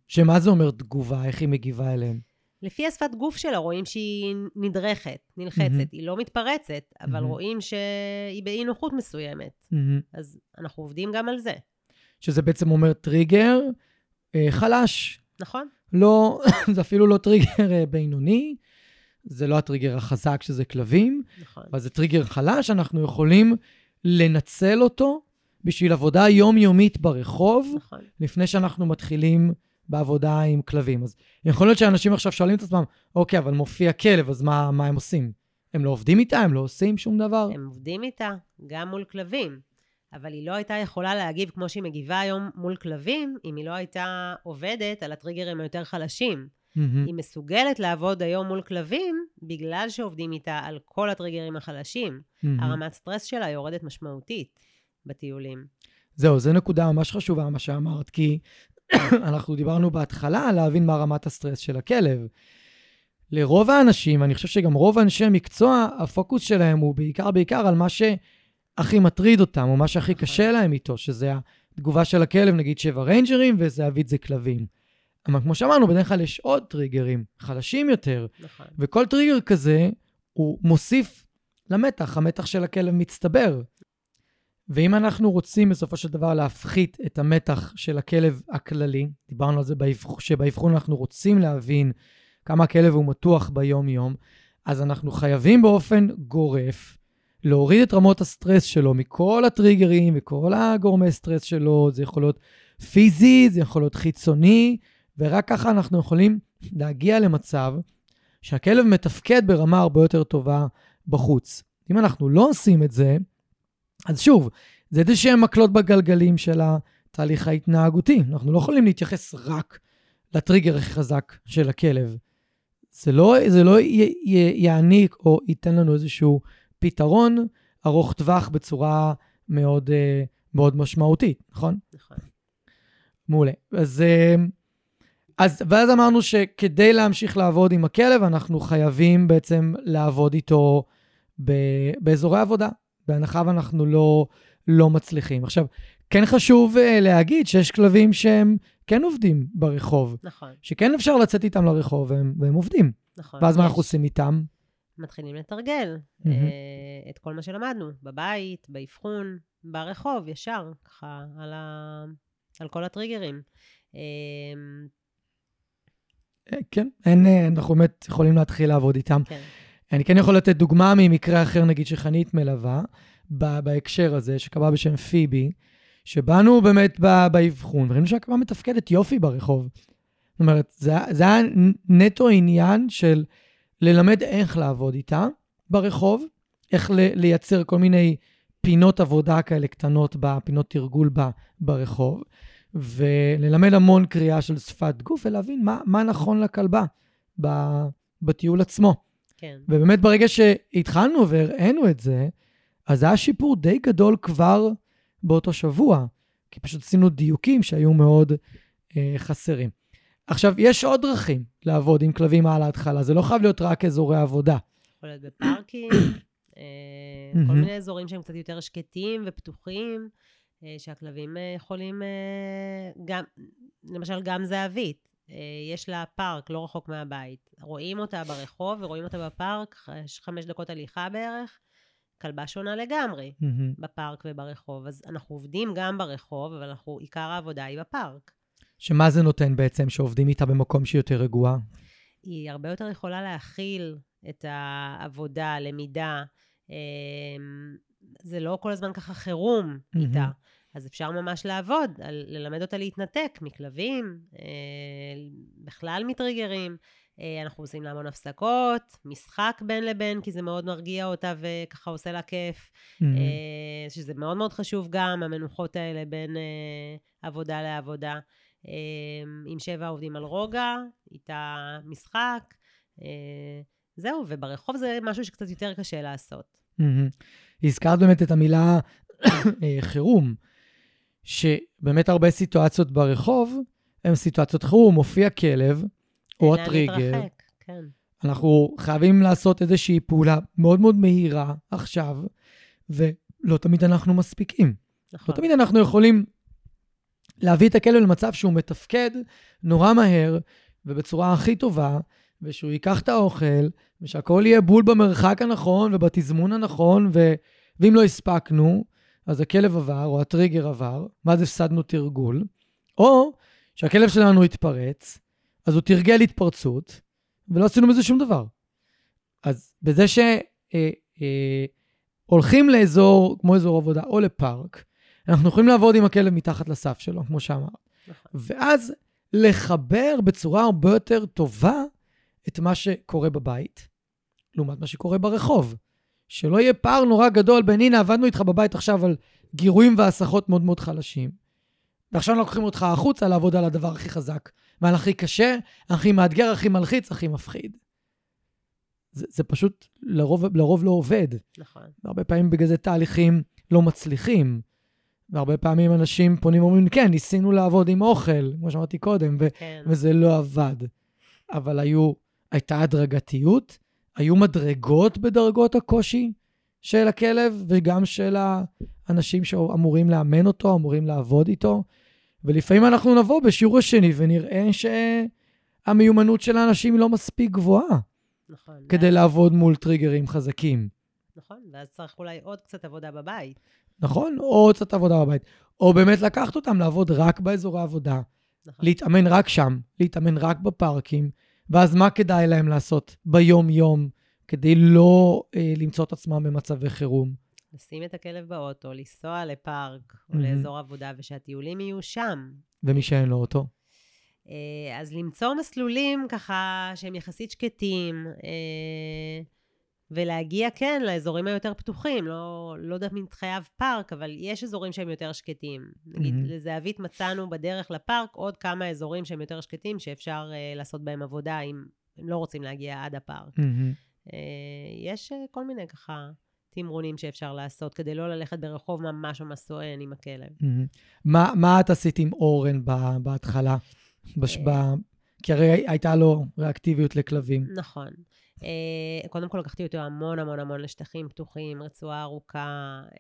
שמה זה אומר תגובה, איך היא מגיבה אליהם? לפי השפת גוף שלה רואים שהיא נדרכת, נלחצת, מהמם. היא לא מתפרצת, אבל מהמם. רואים שהיא באי נוחות מסוימת. מהמם. אז אנחנו עובדים גם על זה, שזה בעצם אומר טריגר אה, חלש. נכון? לא, זה אפילו לא טריגר אה, בינוני, זה לא הטריגר החזק שזה כלבים, נכון. אבל זה טריגר חלש, אנחנו יכולים לנצל אותו בשביל עבודה יומיומית ברחוב, נכון. לפני שאנחנו מתחילים בעבודה עם כלבים. אז יכול להיות שאנשים עכשיו שואלים את עצמם, אוקיי, אבל מופיע כלב, אז מה, מה הם עושים? הם לא עובדים איתה? הם לא עושים שום דבר? הם עובדים איתה גם מול כלבים, אבל היא לא הייתה יכולה להגיב כמו שהיא מגיבה היום מול כלבים, אם היא לא הייתה עובדת על הטריגרים היותר חלשים. מהמם. היא מסוגלת לעבוד היום מול כלבים, בגלל שעובדים איתה על כל הטריגרים החלשים. מהמם. הרמת סטרס שלה יורדת משמעותית בטיולים. זהו, זו נקודה ממש חשובה, מה שאמרת, כי אנחנו דיברנו בהתחלה על להבין מה רמת הסטרס של הכלב. לרוב האנשים, אני חושב שגם רוב אנשי המקצוע, הפוקוס שלהם הוא בעיקר בעיקר על מה שהכי מטריד אותם, או מה שהכי קשה להם איתו, שזה התגובה של הכלב, נגיד שבע ריינג'רים, וזהבית זה כלבים. אבל כמו שאמרנו, בדרך כלל יש עוד טריגרים, חלשים יותר, נכון. וכל טריגר כזה, הוא מוסיף למתח, המתח של הכלב מצטבר. ואם אנחנו רוצים בסופו של דבר להפחית את המתח של הכלב הכללי, דיברנו על זה באבח- שבאבחון אנחנו רוצים להבין כמה הכלב הוא מתוח ביום-יום, אז אנחנו חייבים באופן גורף להוריד את רמות הסטרס שלו מכל הטריגרים וכל הגורמי סטרס שלו, זה יכול להיות פיזי, זה יכול להיות חיצוני, ורק ככה אנחנו יכולים להגיע למצב שהכלב מתפקד ברמה הרבה יותר טובה בחוץ. אם אנחנו לא עושים את זה, אז שוב, זה איזה שהם מקלות בגלגלים של התהליך ההתנהגותי. אנחנו לא יכולים להתייחס רק לטריגר הכי חזק של הכלב. זה לא, זה לא י, י, יעניק או ייתן לנו איזשהו פתרון ארוך טווח בצורה מאוד, אה, מאוד משמעותית, נכון? נכון. מעולה. אז, אה, אז, ואז אמרנו שכדי להמשיך לעבוד עם הכלב, אנחנו חייבים בעצם לעבוד איתו ב, באזורי עבודה, בהנחה ואנחנו לא, לא מצליחים. עכשיו, כן חשוב uh, להגיד שיש כלבים שהם כן עובדים ברחוב. נכון. שכן אפשר לצאת איתם לרחוב והם, והם עובדים. נכון. ואז מה. אנחנו עושים איתם? מתחילים לתרגל מהמם. אה, את כל מה שלמדנו, בבית, באבחון, ברחוב, ישר, ככה, על, ה... על כל הטריגרים. אה, כן, אין, אה, אנחנו באמת יכולים להתחיל לעבוד איתם. כן, אני כן יכול לתת דוגמה ממקרה אחר, נגיד, שחנית מלווה, ב- בהקשר הזה, שקבע בשם פיבי, שבאנו באמת באבחון, וראינו שהקבעה מתפקדת יופי ברחוב. זאת אומרת, זה, זה היה נטו עניין של ללמד איך לעבוד איתה ברחוב, איך לייצר כל מיני פינות עבודה כאלה קטנות, פינות תרגול ברחוב, וללמד המון קריאה של שפת גוף, ולהבין מה, מה נכון לכלבה ב- בטיול עצמו. כן. ובאמת ברגע שהתחלנו והראינו את זה, אז היה שיפור די גדול כבר באותו שבוע, כי פשוט עשינו דיוקים שהיו מאוד אה, חסרים. עכשיו, יש עוד דרכים לעבוד עם כלבים על ההתחלה, זה לא חייב להיות רק אזורי עבודה. יכול להיות בפארקים, אה, כל. מיני אזורים שהם קצת יותר שקטים ופתוחים, שהכלבים אה, יכולים אה, גם, למשל גם זהבית, אה, יש לה פארק לא רחוק מהבית. רואים אותה ברחוב ורואים אותה בפארק, יש חמש דקות הליכה בערך, כלבה שונה לגמרי מהמם. בפארק וברחוב. אז אנחנו עובדים גם ברחוב, אבל אנחנו, עיקר העבודה היא בפארק. שמה זה נותן בעצם שעובדים איתה במקום שהיא יותר רגועה? היא הרבה יותר יכולה להכיל את העבודה, הלמידה. זה לא כל הזמן ככה חירום מהמם. איתה. אז אפשר ממש לעבוד, על ללמד אותה להתנתק מכלבים, אה, בכלל מטריגרים. אה, אנחנו עושים לה המון הפסקות, משחק בין לבין, כי זה מאוד מרגיע אותה וככה עושה לה כיף. מהמם. אה, שזה מאוד מאוד חשוב גם, המנוחות האלה בין אה, עבודה לעבודה. אה, עם שבע עובדים על רוגע, איתה משחק. אה, זהו, וברחוב זה משהו שקצת יותר קשה לעשות. מהמם. הזכרת באמת את המילה אה, חירום, שבאמת הרבה סיטואציות ברחוב הן סיטואציות חירום, מופיע כלב או הטריגר. כן. אנחנו חייבים לעשות איזושהי פעולה מאוד מאוד מהירה עכשיו, ולא תמיד אנחנו מספיקים. נכון. לא תמיד אנחנו יכולים להביא את הכלב למצב שהוא מתפקד נורא מהר ובצורה הכי טובה, ושהוא ייקח את האוכל, ושהכול יהיה בול במרחק הנכון ובתזמון הנכון, ו... ואם לא הספקנו, אז הכלב עבר, או הטריגר עבר, ואז הפסדנו תרגול, או שהכלב שלנו התפרץ, אז הוא תרגל התפרצות, ולא עשינו מזה שום דבר. אז בזה שהולכים לאזור, כמו אזור עבודה, או לפארק, אנחנו יכולים לעבוד עם הכלב מתחת לסף שלו, כמו שאמרת. נכון. ואז לחבר בצורה הרבה יותר טובה את מה שקורה בבית, לעומת מה שקורה ברחוב. שלא יהיה פער נורא גדול בין, הנה, עבדנו איתך בבית עכשיו על גירויים והסחות מאוד מאוד חלשים, ועכשיו לוקחים אותך החוצה לעבוד על הדבר הכי חזק, ועל הכי קשה, הכי מאתגר, הכי מלחיץ, הכי מפחיד. זה, זה פשוט לרוב, לרוב לא עובד. נכון. והרבה פעמים בגלל זה תהליכים לא מצליחים. והרבה פעמים אנשים פונים ואומרים, כן, ניסינו לעבוד עם אוכל, כמו שאמרתי קודם, ו- כן. וזה לא עבד. אבל היו, הייתה הדרגתיות, היו מדרגות בדרגות הקושי של הכלב, וגם של האנשים שאמורים לאמן אותו, אמורים לעבוד איתו. ולפעמים אנחנו נבוא בשיעור השני ונראה שהמיומנות של האנשים היא לא מספיק גבוהה נכון. כדי ואז- לעבוד מול טריגרים חזקים. נכון, ואז צריך אולי עוד קצת עבודה בבית. נכון? או קצת עבודה בבית. או באמת לקחת אותם לעבוד רק באזורי עבודה, נכון. להתאמן רק שם, להתאמן רק בפארקים, ואז מה כדאי להם לעשות ביום-יום כדי לא אה, למצוא את עצמם במצבי חירום? לשים את הכלב באוטו, לנסוע לפארק או מהמם. לאזור עבודה, ושהטיולים יהיו שם. ומי שאין לו אותו. אה, אז למצוא מסלולים ככה שהם יחסית שקטים, אה, ולהגיע, כן, לאזורים היותר פתוחים. לא, לא יודעת מי חייב פארק, אבל יש אזורים שהם יותר שקטים. נגיד, מהמם. לזהבית מצאנו בדרך לפארק עוד כמה אזורים שהם יותר שקטים, שאפשר uh, לעשות בהם עבודה אם הם לא רוצים להגיע עד הפארק. מהמם. Uh, יש uh, כל מיני ככה תמרונים שאפשר לעשות, כדי לא ללכת ברחוב ממש ממש סואן עם הכלב. מהמם. מה, מה את עשית עם אורן ב- בהתחלה? בש... ב... כי הרי הייתה לו ריאקטיביות לכלבים. נכון. Uh, קודם כל לקחתי אותו המון המון המון לשטחים פתוחים, רצועה ארוכה, uh,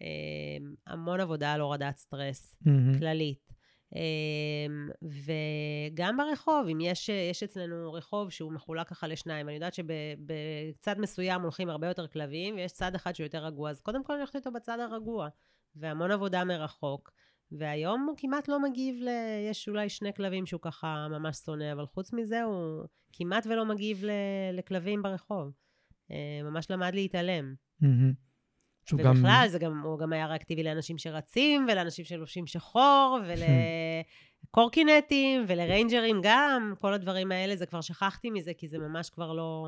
המון עבודה על הורדת סטרס. מהמם. כללית. אמ, וגם ברחוב, אם יש, יש אצלנו רחוב שהוא מחולק ככה לשניים, אני יודעת שבצד מסוים הולכים הרבה יותר כלבים, ויש צד אחד שהוא יותר רגוע, אז קודם כל אני הולכת איתו בצד הרגוע, והמון עבודה מרחוק. והיום הוא כמעט לא מגיב ל... יש אולי שני כלבים שהוא ככה ממש שונא, אבל חוץ מזה הוא כמעט ולא מגיב ל... לכלבים ברחוב. אה, ממש למד להתעלם. שהוא גם... ובכלל, זה גם, הוא גם היה ריאקטיבי לאנשים שרצים, ולאנשים שלובשים שחור, ולקורקינטים, ולריינג'רים גם, כל הדברים האלה, זה כבר שכחתי מזה, כי זה ממש כבר לא,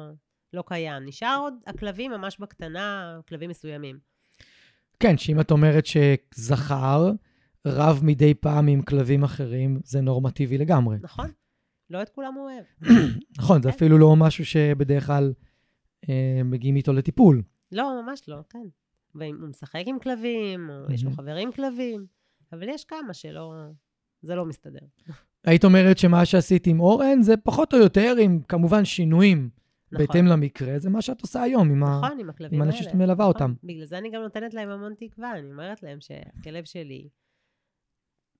לא קיים. נשאר עוד הכלבים ממש בקטנה, כלבים מסוימים. כן, שאם את אומרת שזכר רב מדי פעם עם כלבים אחרים, זה נורמטיבי לגמרי. נכון? לא את כולם הוא אוהב. נכון, זה כן. אפילו לא משהו שבדרך כלל אה, מגיעים איתו לטיפול. לא, ממש לא, כן. והוא משחק עם כלבים, או יש לו. חברים כלבים, אבל יש כמה שלא... זה לא מסתדר. היית אומרת שמה שעשית עם אורן זה פחות או יותר, עם כמובן שינויים נכון. בהתאם למקרה, זה מה שאת עושה היום עם, ה... נכון, עם עם. האנשים שאת מלווה נכון. אותם. בגלל זה אני גם נותנת להם המון תקווה. אני אומרת להם שהכלב שלי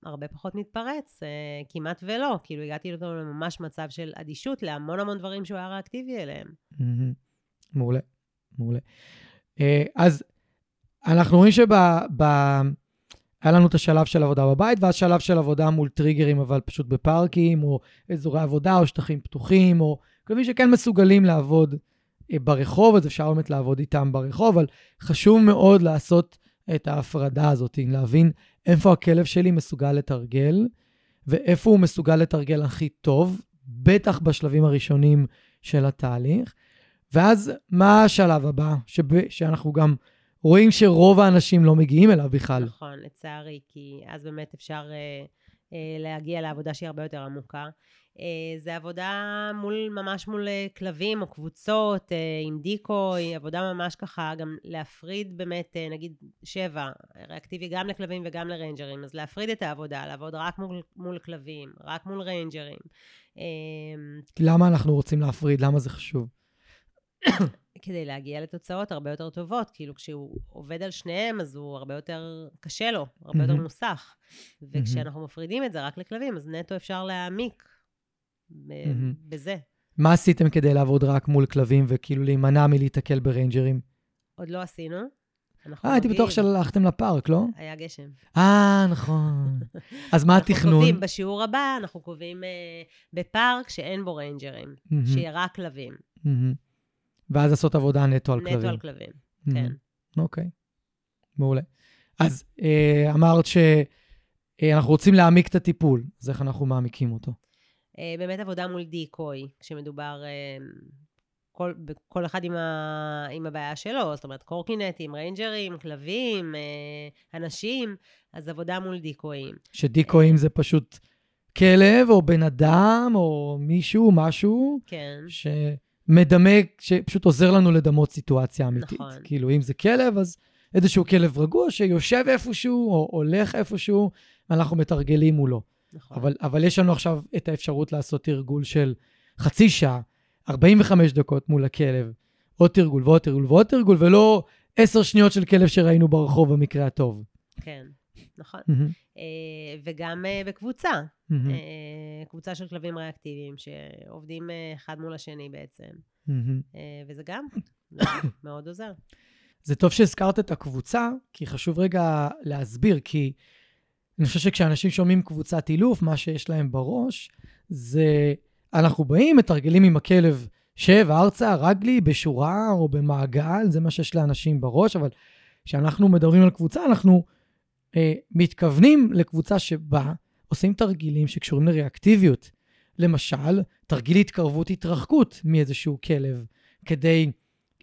הרבה פחות מתפרץ, אה, כמעט ולא. כאילו, הגעתי אותו לממש מצב של אדישות להמון המון דברים שהוא היה ריאקטיבי אליהם. מעולה, מעולה. אה, אז אנחנו רואים שב... היה לנו את השלב של עבודה בבית, ואז שלב של עבודה מול טריגרים, אבל פשוט בפארקים, או אזורי עבודה, או שטחים פתוחים, או כלבים שכן מסוגלים לעבוד אה, ברחוב, אז אפשר באמת לעבוד איתם ברחוב, אבל חשוב מאוד לעשות את ההפרדה הזאת, להבין איפה הכלב שלי מסוגל לתרגל, ואיפה הוא מסוגל לתרגל הכי טוב, בטח בשלבים הראשונים של התהליך. ואז מה השלב הבא, שב, שאנחנו גם רואים שרוב האנשים לא מגיעים אליו בכלל. נכון, לצערי, כי אז באמת אפשר אה, אה, להגיע לעבודה שהיא הרבה יותר עמוקה. אה, זה עבודה מול, ממש מול אה, כלבים או קבוצות, אה, עם דיקוי, עבודה ממש ככה, גם להפריד באמת, נגיד שבע, ריאקטיבי גם לכלבים וגם לריינג'רים, אז להפריד את העבודה, לעבוד רק מול, מול כלבים, רק מול ריינג'רים. אה, למה אנחנו רוצים להפריד? למה זה חשוב? כדי להגיע לתוצאות הרבה יותר טובות. כאילו, כשהוא עובד על שניהם, אז הוא הרבה יותר קשה לו, הרבה יותר מהמם. מוסך. וכשאנחנו מפרידים את זה רק לכלבים, אז נטו אפשר להעמיק. בזה. מה עשיתם כדי לעבוד רק מול כלבים וכאילו להימנע מלהיתקל בריינג'רים? עוד לא עשינו. אנחנו אה, הייתי בטוח. שהלכתם לפארק, לא? היה גשם. אה, נכון. אז מה אנחנו התכנון? קובעים, בשיעור הבא, אנחנו קובעים אה, בפארק שאין בו ריינג'רים, שיהיה רק כלבים. ואז לעשות עבודה נטו על כלבים. נטו על כלבים. כן. אוקיי, מעולה. אז אה, אמרת שאנחנו רוצים להעמיק את הטיפול, אז איך אנחנו מעמיקים אותו? אה, באמת עבודה מול דיקוי, כשמדובר אה, כל, כל אחד עם, ה, עם הבעיה שלו, זאת אומרת קורקינטים, ריינג'רים, כלבים, אה, אנשים, אז עבודה מול דיקויים. שדיקואים זה פשוט כלב או בן אדם או מישהו, משהו, כן, שמדמה, שפשוט עוזר לנו לדמות סיטואציה אמיתית. נכון. כאילו, אם זה כלב, אז איזשהו כלב רגוע שיושב איפשהו או הולך איפשהו, ואנחנו מתרגלים מולו. נכון. אבל, אבל יש לנו עכשיו את האפשרות לעשות תרגול של חצי שעה, 45 דקות מול הכלב, עוד תרגול ועוד תרגול ועוד תרגול, ולא עשר שניות של כלב שראינו ברחוב במקרה הטוב. כן, נכון. אה, וגם אה, בקבוצה, אה, קבוצה של כלבים ריאקטיביים שעובדים אחד מול השני בעצם. אה, וזה גם זה מאוד עוזר. זה טוב שהזכרת את הקבוצה, כי חשוב רגע להסביר, כי אני חושב שכשאנשים שומעים קבוצת אילוף, מה שיש להם בראש זה אנחנו באים, מתרגלים עם הכלב שב, ארצה, רגלי, בשורה או במעגל, זה מה שיש לאנשים בראש, אבל כשאנחנו מדברים על קבוצה, אנחנו אה, מתכוונים לקבוצה שבה עושים תרגילים שקשורים לריאקטיביות, למשל, תרגיל התקרבות התרחקות מאיזשהו כלב, כדי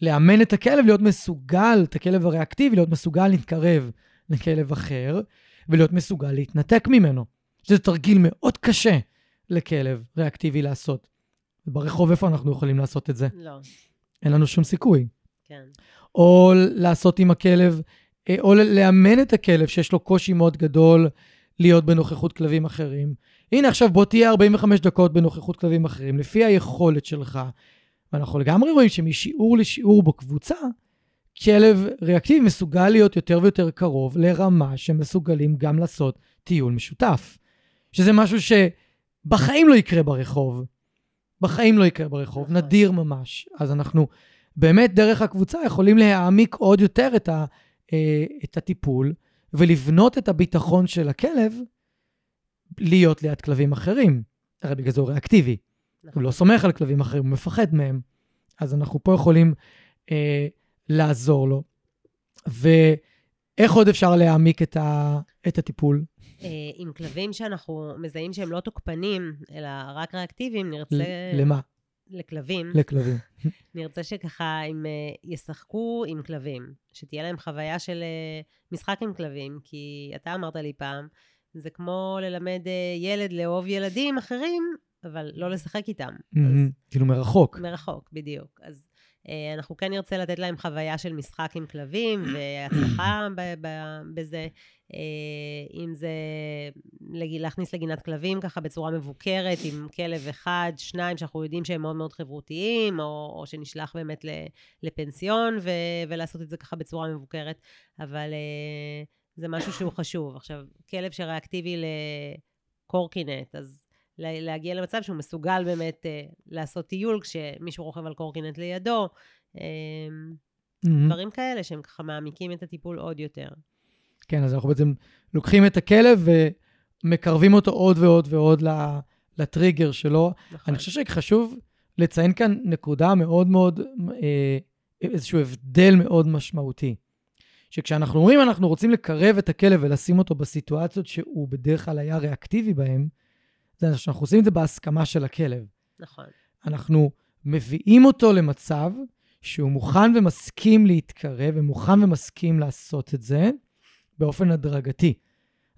לאמן את הכלב להיות מסוגל, את הכלב הריאקטיבי, להיות מסוגל להתקרב לכלב אחר, ולהיות מסוגל להתנתק ממנו. שזה תרגיל מאוד קשה לכלב ריאקטיבי לעשות. וברחוב איפה אנחנו יכולים לעשות את זה? לא, אין לנו שום סיכוי. כן. או לעשות עם הכלב, אה, או לאמן את הכלב שיש לו קושי מאוד גדול להיות בנוכחות כלבים אחרים. הנה עכשיו בוא תהיה 45 דקות בנוכחות כלבים אחרים, לפי היכולת שלך. ואנחנו לגמרי רואים שמשיעור לשיעור בקבוצה, כלב ריאקטיבי מסוגל להיות יותר ויותר קרוב לרמה שמסוגלים גם לעשות טיול משותף. שזה משהו שבחיים לא יקרה ברחוב. בחיים לא יקרה ברחוב, נכון. נדיר ממש. אז אנחנו באמת דרך הקבוצה יכולים להעמיק עוד יותר את, ה, אה, את הטיפול ולבנות את הביטחון של הכלב להיות ליד כלבים אחרים. הרי בגלל זה הוא ריאקטיבי. נכון. הוא לא סומך על כלבים אחרים, הוא מפחד מהם. אז אנחנו פה יכולים אה, לעזור לו. ואיך עוד אפשר להעמיק את, ה, את הטיפול? אה, עם כלבים שאנחנו מזהים שהם לא תוקפנים, אלא רק ריאקטיביים, נרצה... ל- למה? לכלבים. לכלבים. נרצה שככה הם אה, ישחקו עם כלבים, שתהיה להם חוויה של אה, משחק עם כלבים, כי אתה אמרת לי פעם, זה כמו ללמד ילד לאהוב ילדים אחרים, אבל לא לשחק איתם. כאילו מרחוק. מרחוק, בדיוק. אז אנחנו כן נרצה לתת להם חוויה של משחק עם כלבים, והצלחה בזה. אה, אם זה להכניס לגינת כלבים ככה בצורה מבוקרת, עם כלב אחד, שניים שאנחנו יודעים שהם מאוד מאוד חברותיים, או, או שנשלח באמת לפנסיון, ו- ולעשות את זה ככה בצורה מבוקרת, אבל אה, זה משהו שהוא חשוב. עכשיו, כלב שריאקטיבי לקורקינט, אז להגיע למצב שהוא מסוגל באמת אה, לעשות טיול כשמישהו רוכב על קורקינט לידו, אה, מהמם. דברים כאלה שהם ככה מעמיקים את הטיפול עוד יותר. כן, אז אנחנו בעצם לוקחים את הכלב ומקרבים אותו עוד ועוד ועוד לטריגר שלו. נכון. אני חושב שחשוב לציין כאן נקודה מאוד מאוד, אה, איזשהו הבדל מאוד משמעותי. שכשאנחנו אומרים אנחנו רוצים לקרב את הכלב ולשים אותו בסיטואציות שהוא בדרך כלל היה ריאקטיבי בהן, זה שאנחנו עושים את זה בהסכמה של הכלב. נכון. אנחנו מביאים אותו למצב שהוא מוכן ומסכים להתקרב ומוכן ומסכים לעשות את זה באופן הדרגתי.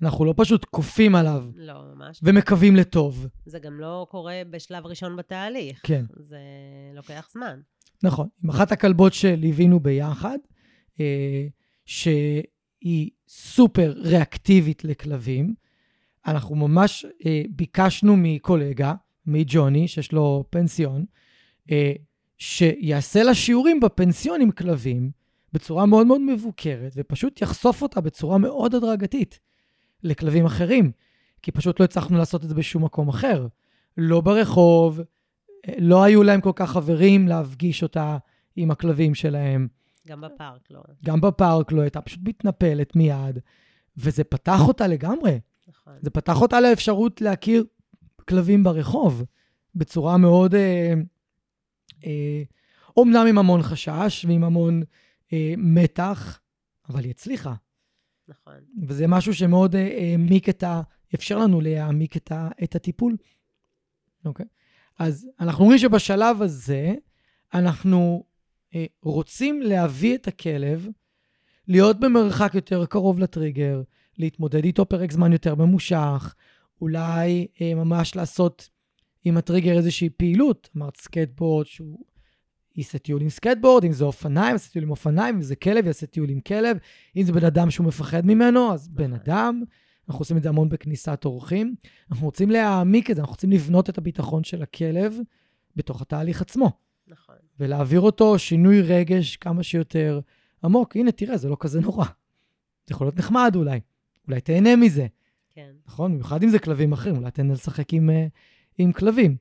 אנחנו לא פשוט כופים עליו לא, ממש. ומקווים לטוב. זה גם לא קורה בשלב ראשון בתהליך. כן. זה לוקח זמן. נכון. עם אחת הכלבות שליווינו ביחד, אה, שהיא סופר ריאקטיבית לכלבים, אנחנו ממש אה, ביקשנו מקולגה, מג'וני, שיש לו פנסיון, אה, שיעשה לה שיעורים בפנסיון עם כלבים בצורה מאוד מאוד מבוקרת, ופשוט יחשוף אותה בצורה מאוד הדרגתית לכלבים אחרים, כי פשוט לא הצלחנו לעשות את זה בשום מקום אחר. לא ברחוב, אה, לא היו להם כל כך חברים להפגיש אותה עם הכלבים שלהם. גם בפארק, לא. גם בפארק לא הייתה פשוט מתנפלת מיד, וזה פתח אותה לגמרי. נכון. זה פתח אותה לאפשרות להכיר כלבים ברחוב בצורה מאוד, אה, אה, אומנם עם המון חשש ועם המון אה, מתח, אבל היא הצליחה. נכון. וזה משהו שמאוד אה, העמיק את ה... אפשר לנו להעמיק את, ה, את הטיפול. אוקיי? אז אנחנו אומרים שבשלב הזה אנחנו אה, רוצים להביא את הכלב להיות במרחק יותר קרוב לטריגר, להתמודד איתו פרק זמן יותר ממושך, אולי אה, ממש לעשות עם הטריגר איזושהי פעילות. אמרת סקייטבורד, שהוא יעשה טיול עם סקייטבורד, אם זה אופניים, יעשה טיול עם אופניים, אם זה כלב, יעשה טיול עם כלב. אם זה בן אדם שהוא מפחד ממנו, אז בן. אדם. אנחנו עושים את זה המון בכניסת אורחים. אנחנו רוצים להעמיק את זה, אנחנו רוצים לבנות את הביטחון של הכלב בתוך התהליך עצמו, נכון. ולהעביר אותו שינוי רגש כמה שיותר עמוק. הנה, תראה, זה לא כזה נורא. זה יכול להיות נחמד אולי. אולי תהנה מזה, כן. נכון? במיוחד אם זה כלבים אחרים, אולי תהנה לשחק עם, אה, עם כלבים.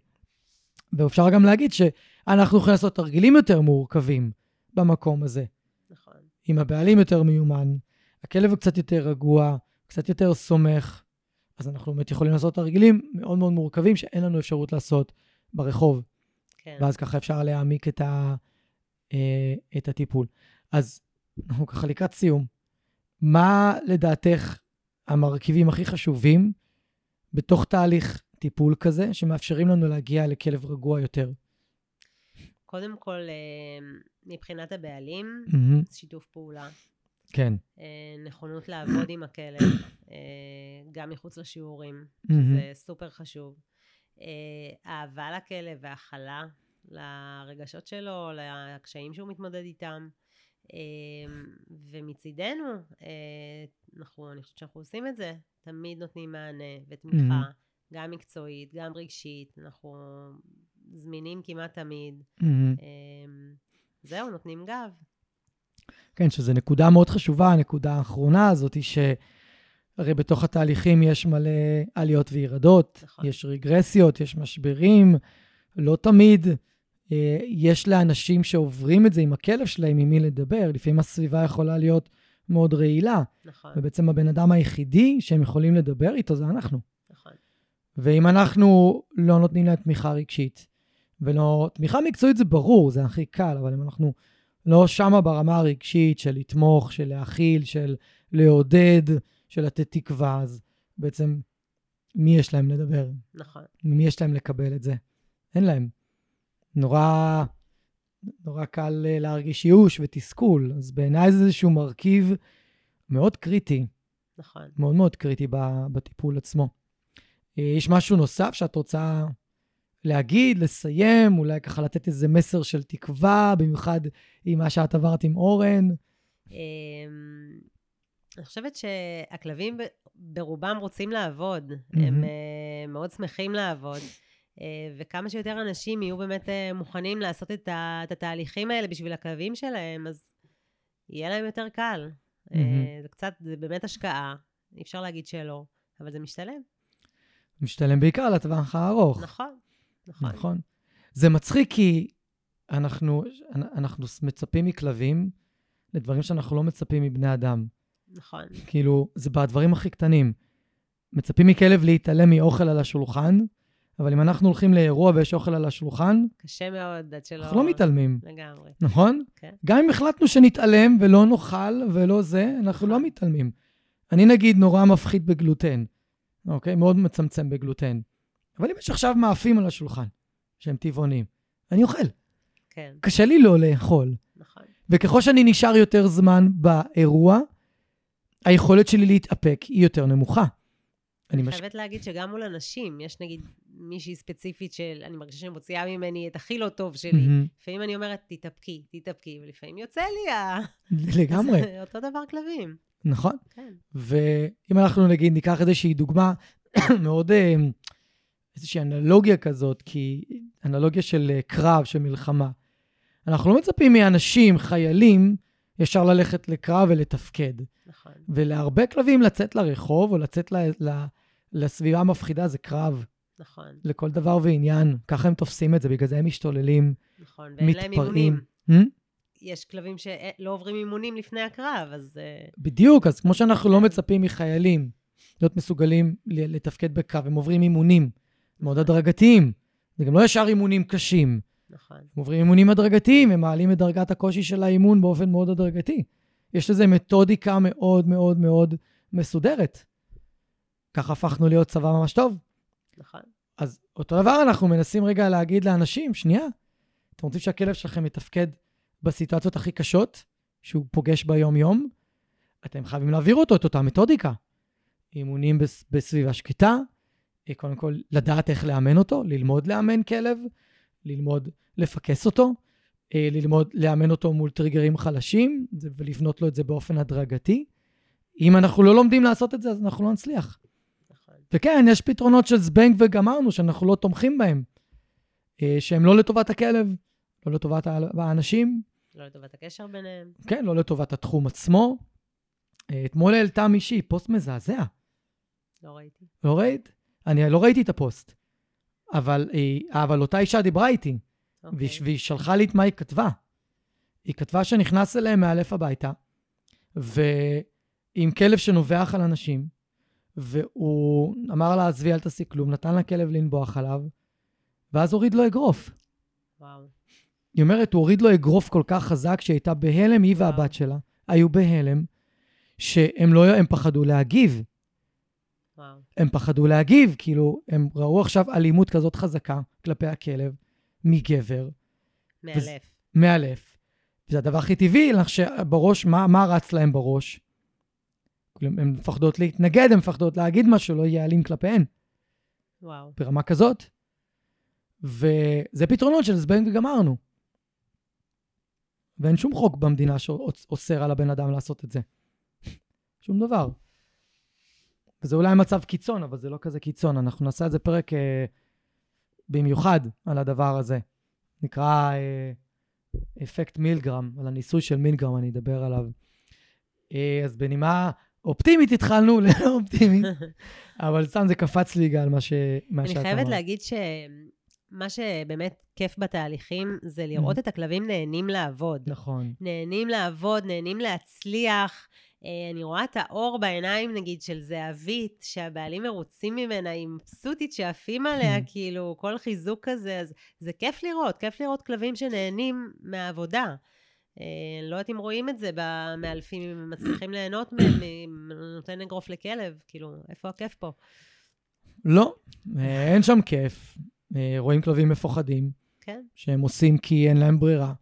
ואפשר גם להגיד שאנחנו יכולים לעשות תרגילים יותר מורכבים במקום הזה. נכון. אם הבעלים יותר מיומן, הכלב הוא קצת יותר רגוע, קצת יותר סומך, אז אנחנו באמת יכולים לעשות תרגילים מאוד מאוד מורכבים שאין לנו אפשרות לעשות ברחוב. כן. ואז ככה אפשר להעמיק את, ה, אה, את הטיפול. אז אנחנו ככה לקראת סיום. מה לדעתך המרכיבים הכי חשובים בתוך תהליך טיפול כזה, שמאפשרים לנו להגיע לכלב רגוע יותר? קודם כל, אה, מבחינת הבעלים, מהמם. שיתוף פעולה, כן. אה, נכונות לעבוד עם הכלב, אה, גם מחוץ לשיעורים, מהמם. זה סופר חשוב. אה, אהבה לכלב והכלה לרגשות שלו, לקשיים שהוא מתמודד איתם. אה, ומצידנו, אה, אנחנו, אני חושבת שאנחנו עושים את זה, תמיד נותנים מענה ותמיכה, מהמם. גם מקצועית, גם רגשית, אנחנו זמינים כמעט תמיד. אה, זהו, נותנים גב. כן, שזו נקודה מאוד חשובה, הנקודה האחרונה הזאת היא שהרי בתוך התהליכים יש מלא עליות וירדות, נכון. יש רגרסיות, יש משברים, לא תמיד יש לאנשים שעוברים את זה עם הכלב שלהם עם מי לדבר. לפעמים הסביבה יכולה להיות מאוד רעילה, נכון, ובעצם הבן אדם היחידי שהם יכולים לדבר איתו זה אנחנו. נכון. ואם אנחנו לא נותנים להם תמיכה רגשית, ולא... תמיכה מקצועית זה ברור, זה הכי קל, אבל אם אנחנו לא שמה ברמה הרגשית של לתמוך, של להכיל, של לעודד, של לתת תקווה, אז בעצם מי יש להם לדבר? נכון. ממי יש להם לקבל את זה? אין להם. נורא, נורא קל אה, להרגיש ייאוש ותסכול, אז בעיניי זה איזשהו מרכיב מאוד קריטי, נכון. מאוד מאוד קריטי בטיפול עצמו. אה, יש משהו נוסף שאת רוצה להגיד, לסיים, אולי ככה לתת איזה מסר של תקווה, במיוחד עם מה שאת עברת עם אורן? אמ, אני חושבת שהכלבים ברובם רוצים לעבוד, הם. אה, מאוד שמחים לעבוד, וכמה שיותר אנשים יהיו באמת אה, מוכנים לעשות את ה- את התהליכים האלה בשביל הכלבים שלהם, אז יהיה להם יותר קל. אה, מהמם. זה קצת, זה באמת השקעה, אי אפשר להגיד שלא, אבל זה משתלם. משתלם בעיקר לטווח הארוך. נכון, נכון. נכון. זה מצחיק כי אנחנו, אנחנו מצפים מכלבים לדברים שאנחנו לא מצפים מבני אדם. נכון, כאילו, זה בדברים הכי קטנים. מצפים מכלב להתעלם מאוכל על השולחן, אבל אם אנחנו הולכים לאירוע ויש אוכל על השולחן, קשה מאוד עד שלא... אנחנו לא מתעלמים, לגמרי. נכון? כן. גם אם החלטנו שנתעלם ולא נאכל ולא זה, אנחנו לא מתעלמים. אני נגיד נורא מפחית בגלוטן, אוקיי? מאוד מצמצם בגלוטן. אבל אם יש עכשיו מאפים על השולחן, שהם טבעונים, אני אוכל. כן, קשה לי לא לאכול. נכון. וככל שאני נשאר יותר זמן באירוע, היכולת שלי להתאפק היא יותר נמוכה. אני אני מש... חייבת להגיד שגם מול אנשים, יש נגיד מישהי ספציפית של, אני מרגישה מוציאה ממני את הכי לא טוב שלי. מהמם. לפעמים אני אומרת, תתאפקי, תתאפקי, ולפעמים יוצא לי ה... לגמרי, אז אותו דבר כלבים. נכון. כן, ואם אנחנו נגיד ניקח איזושהי דוגמה מאוד, אה, איזושהי אנלוגיה כזאת, כי אנלוגיה של אה, קרב, של מלחמה. אנחנו לא מצפים מאנשים, חיילים, ישר ללכת לקרב ולתפקד. נכון. ולהרבה כלבים לצאת לרחוב או לצאת ל, ל, לסביבה המפחידה זה קרב נכון, לכל דבר ועניין. ככה הם תופסים את זה, בגלל זה הם משתוללים, נכון. ואין להם מתפרעים. אימונים. Hmm? יש כלבים שלא עוברים אימונים לפני הקרב, אז... אה, בדיוק, אז כמו שאנחנו לא כן. מצפים מחיילים להיות מסוגלים לתפקד בקרב, הם עוברים אימונים מאוד הדרגתיים. זה גם לא ישר אימונים קשים. נכון, הם עוברים אימונים הדרגתיים, הם מעלים את דרגת הקושי של האימון באופן מאוד הדרגתי. יש לזה מתודיקה מאוד מאוד מאוד מסודרת. ככה הפכנו להיות צבא ממש טוב. נכון. אז אותו דבר אנחנו מנסים רגע להגיד לאנשים, שנייה, אתם רוצים שהכלב שלכם יתפקד בסיטואציות הכי קשות, שהוא פוגש ביום-יום, אתם חייבים להעביר אותו את אותה מתודיקה. אימונים בס- בסביבה שקטה, אה, קודם כל לדעת איך לאמן אותו, ללמוד לאמן כלב, ללמוד לפקס אותו, אה, ללמוד לאמן אותו מול טריגרים חלשים, ולבנות לו את זה באופן הדרגתי. אם אנחנו לא לומדים לעשות את זה, אז אנחנו לא נצליח. וכן, יש פתרונות של זבנג וגמרנו, שאנחנו לא תומכים בהם, אה, שהם לא לטובת הכלב, לא לטובת האנשים, לא לטובת הקשר ביניהם. כן, לא לטובת התחום עצמו. אה, אתמול העלתה מישהי פוסט מזעזע, לא ראיתי. לא ראית? אני לא ראיתי את הפוסט, אבל, היא, אבל אותה אישה דיברה איתי, אוקיי. והיא, והיא שלחה לי את מה היא כתבה. היא כתבה שנכנס אליהם מאלף הביתה, ועם כלב שנובח על אנשים, והוא אמר לה, עזבי, אל תעשי כלום, נתן לכלב לנבוח עליו, ואז הוריד לו אגרוף. וואו. היא אומרת, הוא הוריד לו אגרוף כל כך חזק שהיא הייתה בהלם, היא וואו. והבת שלה היו בהלם, שהם לא, הם פחדו להגיב. וואו. הם פחדו להגיב, כאילו, הם ראו עכשיו אלימות כזאת חזקה כלפי הכלב מגבר, מאלף. מאלף. זה הדבר הכי טבעי, לך שבראש, מה, מה רץ להם בראש? הן מפחדות להתנגד, הן מפחדות להגיד משהו, לא יהיה אלים כלפיהן, וואו. ברמה כזאת. וזה פתרונות של זבנג וגמרנו. ואין שום חוק במדינה שאוסר על הבן אדם לעשות את זה. שום דבר. וזה אולי מצב קיצון, אבל זה לא כזה קיצון. אנחנו נעשה את זה פרק אה, במיוחד על הדבר הזה. נקרא אה, אפקט מילגרם, על הניסוי של מילגרם, אני אדבר עליו. אה, אז בנימה אופטימית התחלנו, לא אופטימית, אבל סתם זה קפץ לי על מה, ש... מה אני שאת חייבת אמרת. להגיד שמה שבאמת כיף בתהליכים זה לראות Mhm. את הכלבים נהנים לעבוד. נכון. נהנים לעבוד, נהנים להצליח. אה, אני רואה את האור בעיניים, נגיד, של זהבית, שהבעלים מרוצים ממנה, היא מבסוטית שעפים עליה, כאילו, כל חיזוק כזה, אז זה כיף לראות, כיף לראות כלבים שנהנים מהעבודה. אה, לא יודעת אם רואים את זה במאלפים, אם הם מצליחים ליהנות מהם, אם נותן אגרוף לכלב, כאילו, איפה הכיף פה? לא, אה, אין שם כיף. אה, רואים כלבים מפוחדים, כן, שהם עושים כי אין להם ברירה.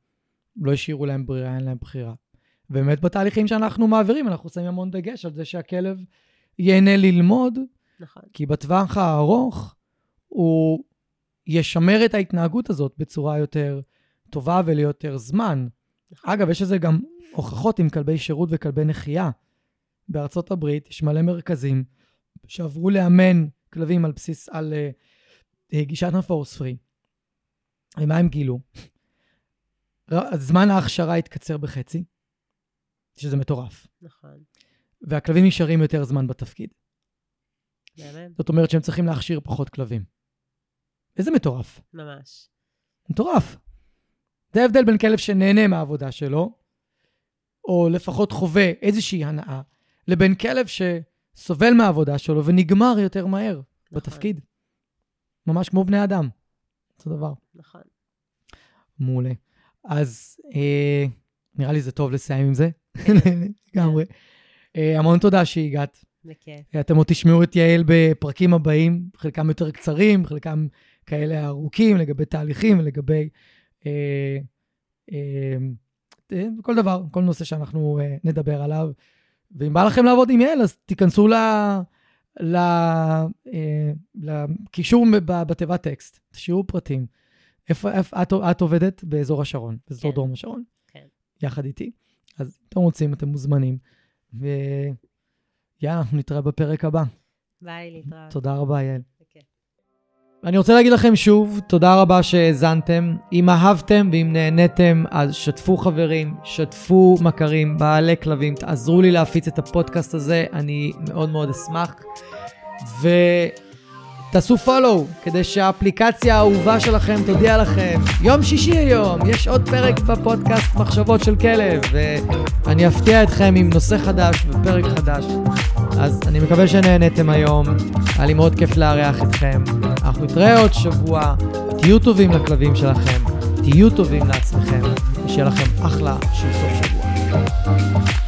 לא השאירו להם ברירה, אין להם בחירה. באמת בתהליכים שאנחנו מעבירים, אנחנו שמים המון דגש על זה שהכלב ייהנה ללמוד, נכון. כי בטווח הארוך הוא ישמר את ההתנהגות הזאת בצורה יותר טובה וליותר זמן. אגב, יש לזה גם הוכחות עם כלבי שירות וכלבי נחייה. בארצות הברית יש מלא מרכזים שעברו לאמן כלבים על בסיס, על uh, גישת הפורס פרי. ומה הם גילו? זמן ההכשרה התקצר בחצי, שזה מטורף. נכון, והכלבים נשארים יותר זמן בתפקיד. באמת, זאת אומרת שהם צריכים להכשיר פחות כלבים. איזה מטורף. ממש. מטורף. זה ההבדל בין כלב שנהנה מהעבודה שלו, או לפחות חווה איזושהי הנאה, לבין כלב שסובל מהעבודה שלו ונגמר יותר מהר נכון, בתפקיד. ממש כמו בני אדם. אותו דבר. נכון. מעולה. אז אה, נראה לי זה טוב לסיים עם זה. לגמרי. אה, המון תודה שהגעת. בכיף. אתם עוד תשמעו את יעל בפרקים הבאים, חלקם יותר קצרים, חלקם כאלה ארוכים, לגבי תהליכים ולגבי אה, אה, אה, כל דבר, כל נושא שאנחנו אה, נדבר עליו. ואם בא לכם לעבוד עם יעל, אז תיכנסו ל... ל... אה, לקישור בתיבת טקסט, תשאירו פרטים. איפה, איפה את, את עובדת? באזור השרון, באזור כן. דרום השרון. כן. יחד איתי. אז אם אתם רוצים, אתם מוזמנים. ויאללה, אנחנו נתראה בפרק הבא. ביי, להתראות. תודה רבה, יעל. אני רוצה להגיד לכם שוב, תודה רבה שהאזנתם. אם אהבתם ואם נהניתם, אז שתפו חברים, שתפו מכרים, בעלי כלבים, תעזרו לי להפיץ את הפודקאסט הזה, אני מאוד מאוד אשמח. ותעשו follow, כדי שהאפליקציה האהובה שלכם תודיע לכם. יום שישי היום, יש עוד פרק בפודקאסט מחשבות של כלב, ואני אפתיע אתכם עם נושא חדש ופרק חדש. אז אני מקווה שנהניתם היום, היה לי מאוד כיף לארח אתכם. אנחנו נתראה עוד שבוע, תהיו טובים לכלבים שלכם, תהיו טובים לעצמכם, ושיהיה לכם אחלה של סוף שבוע.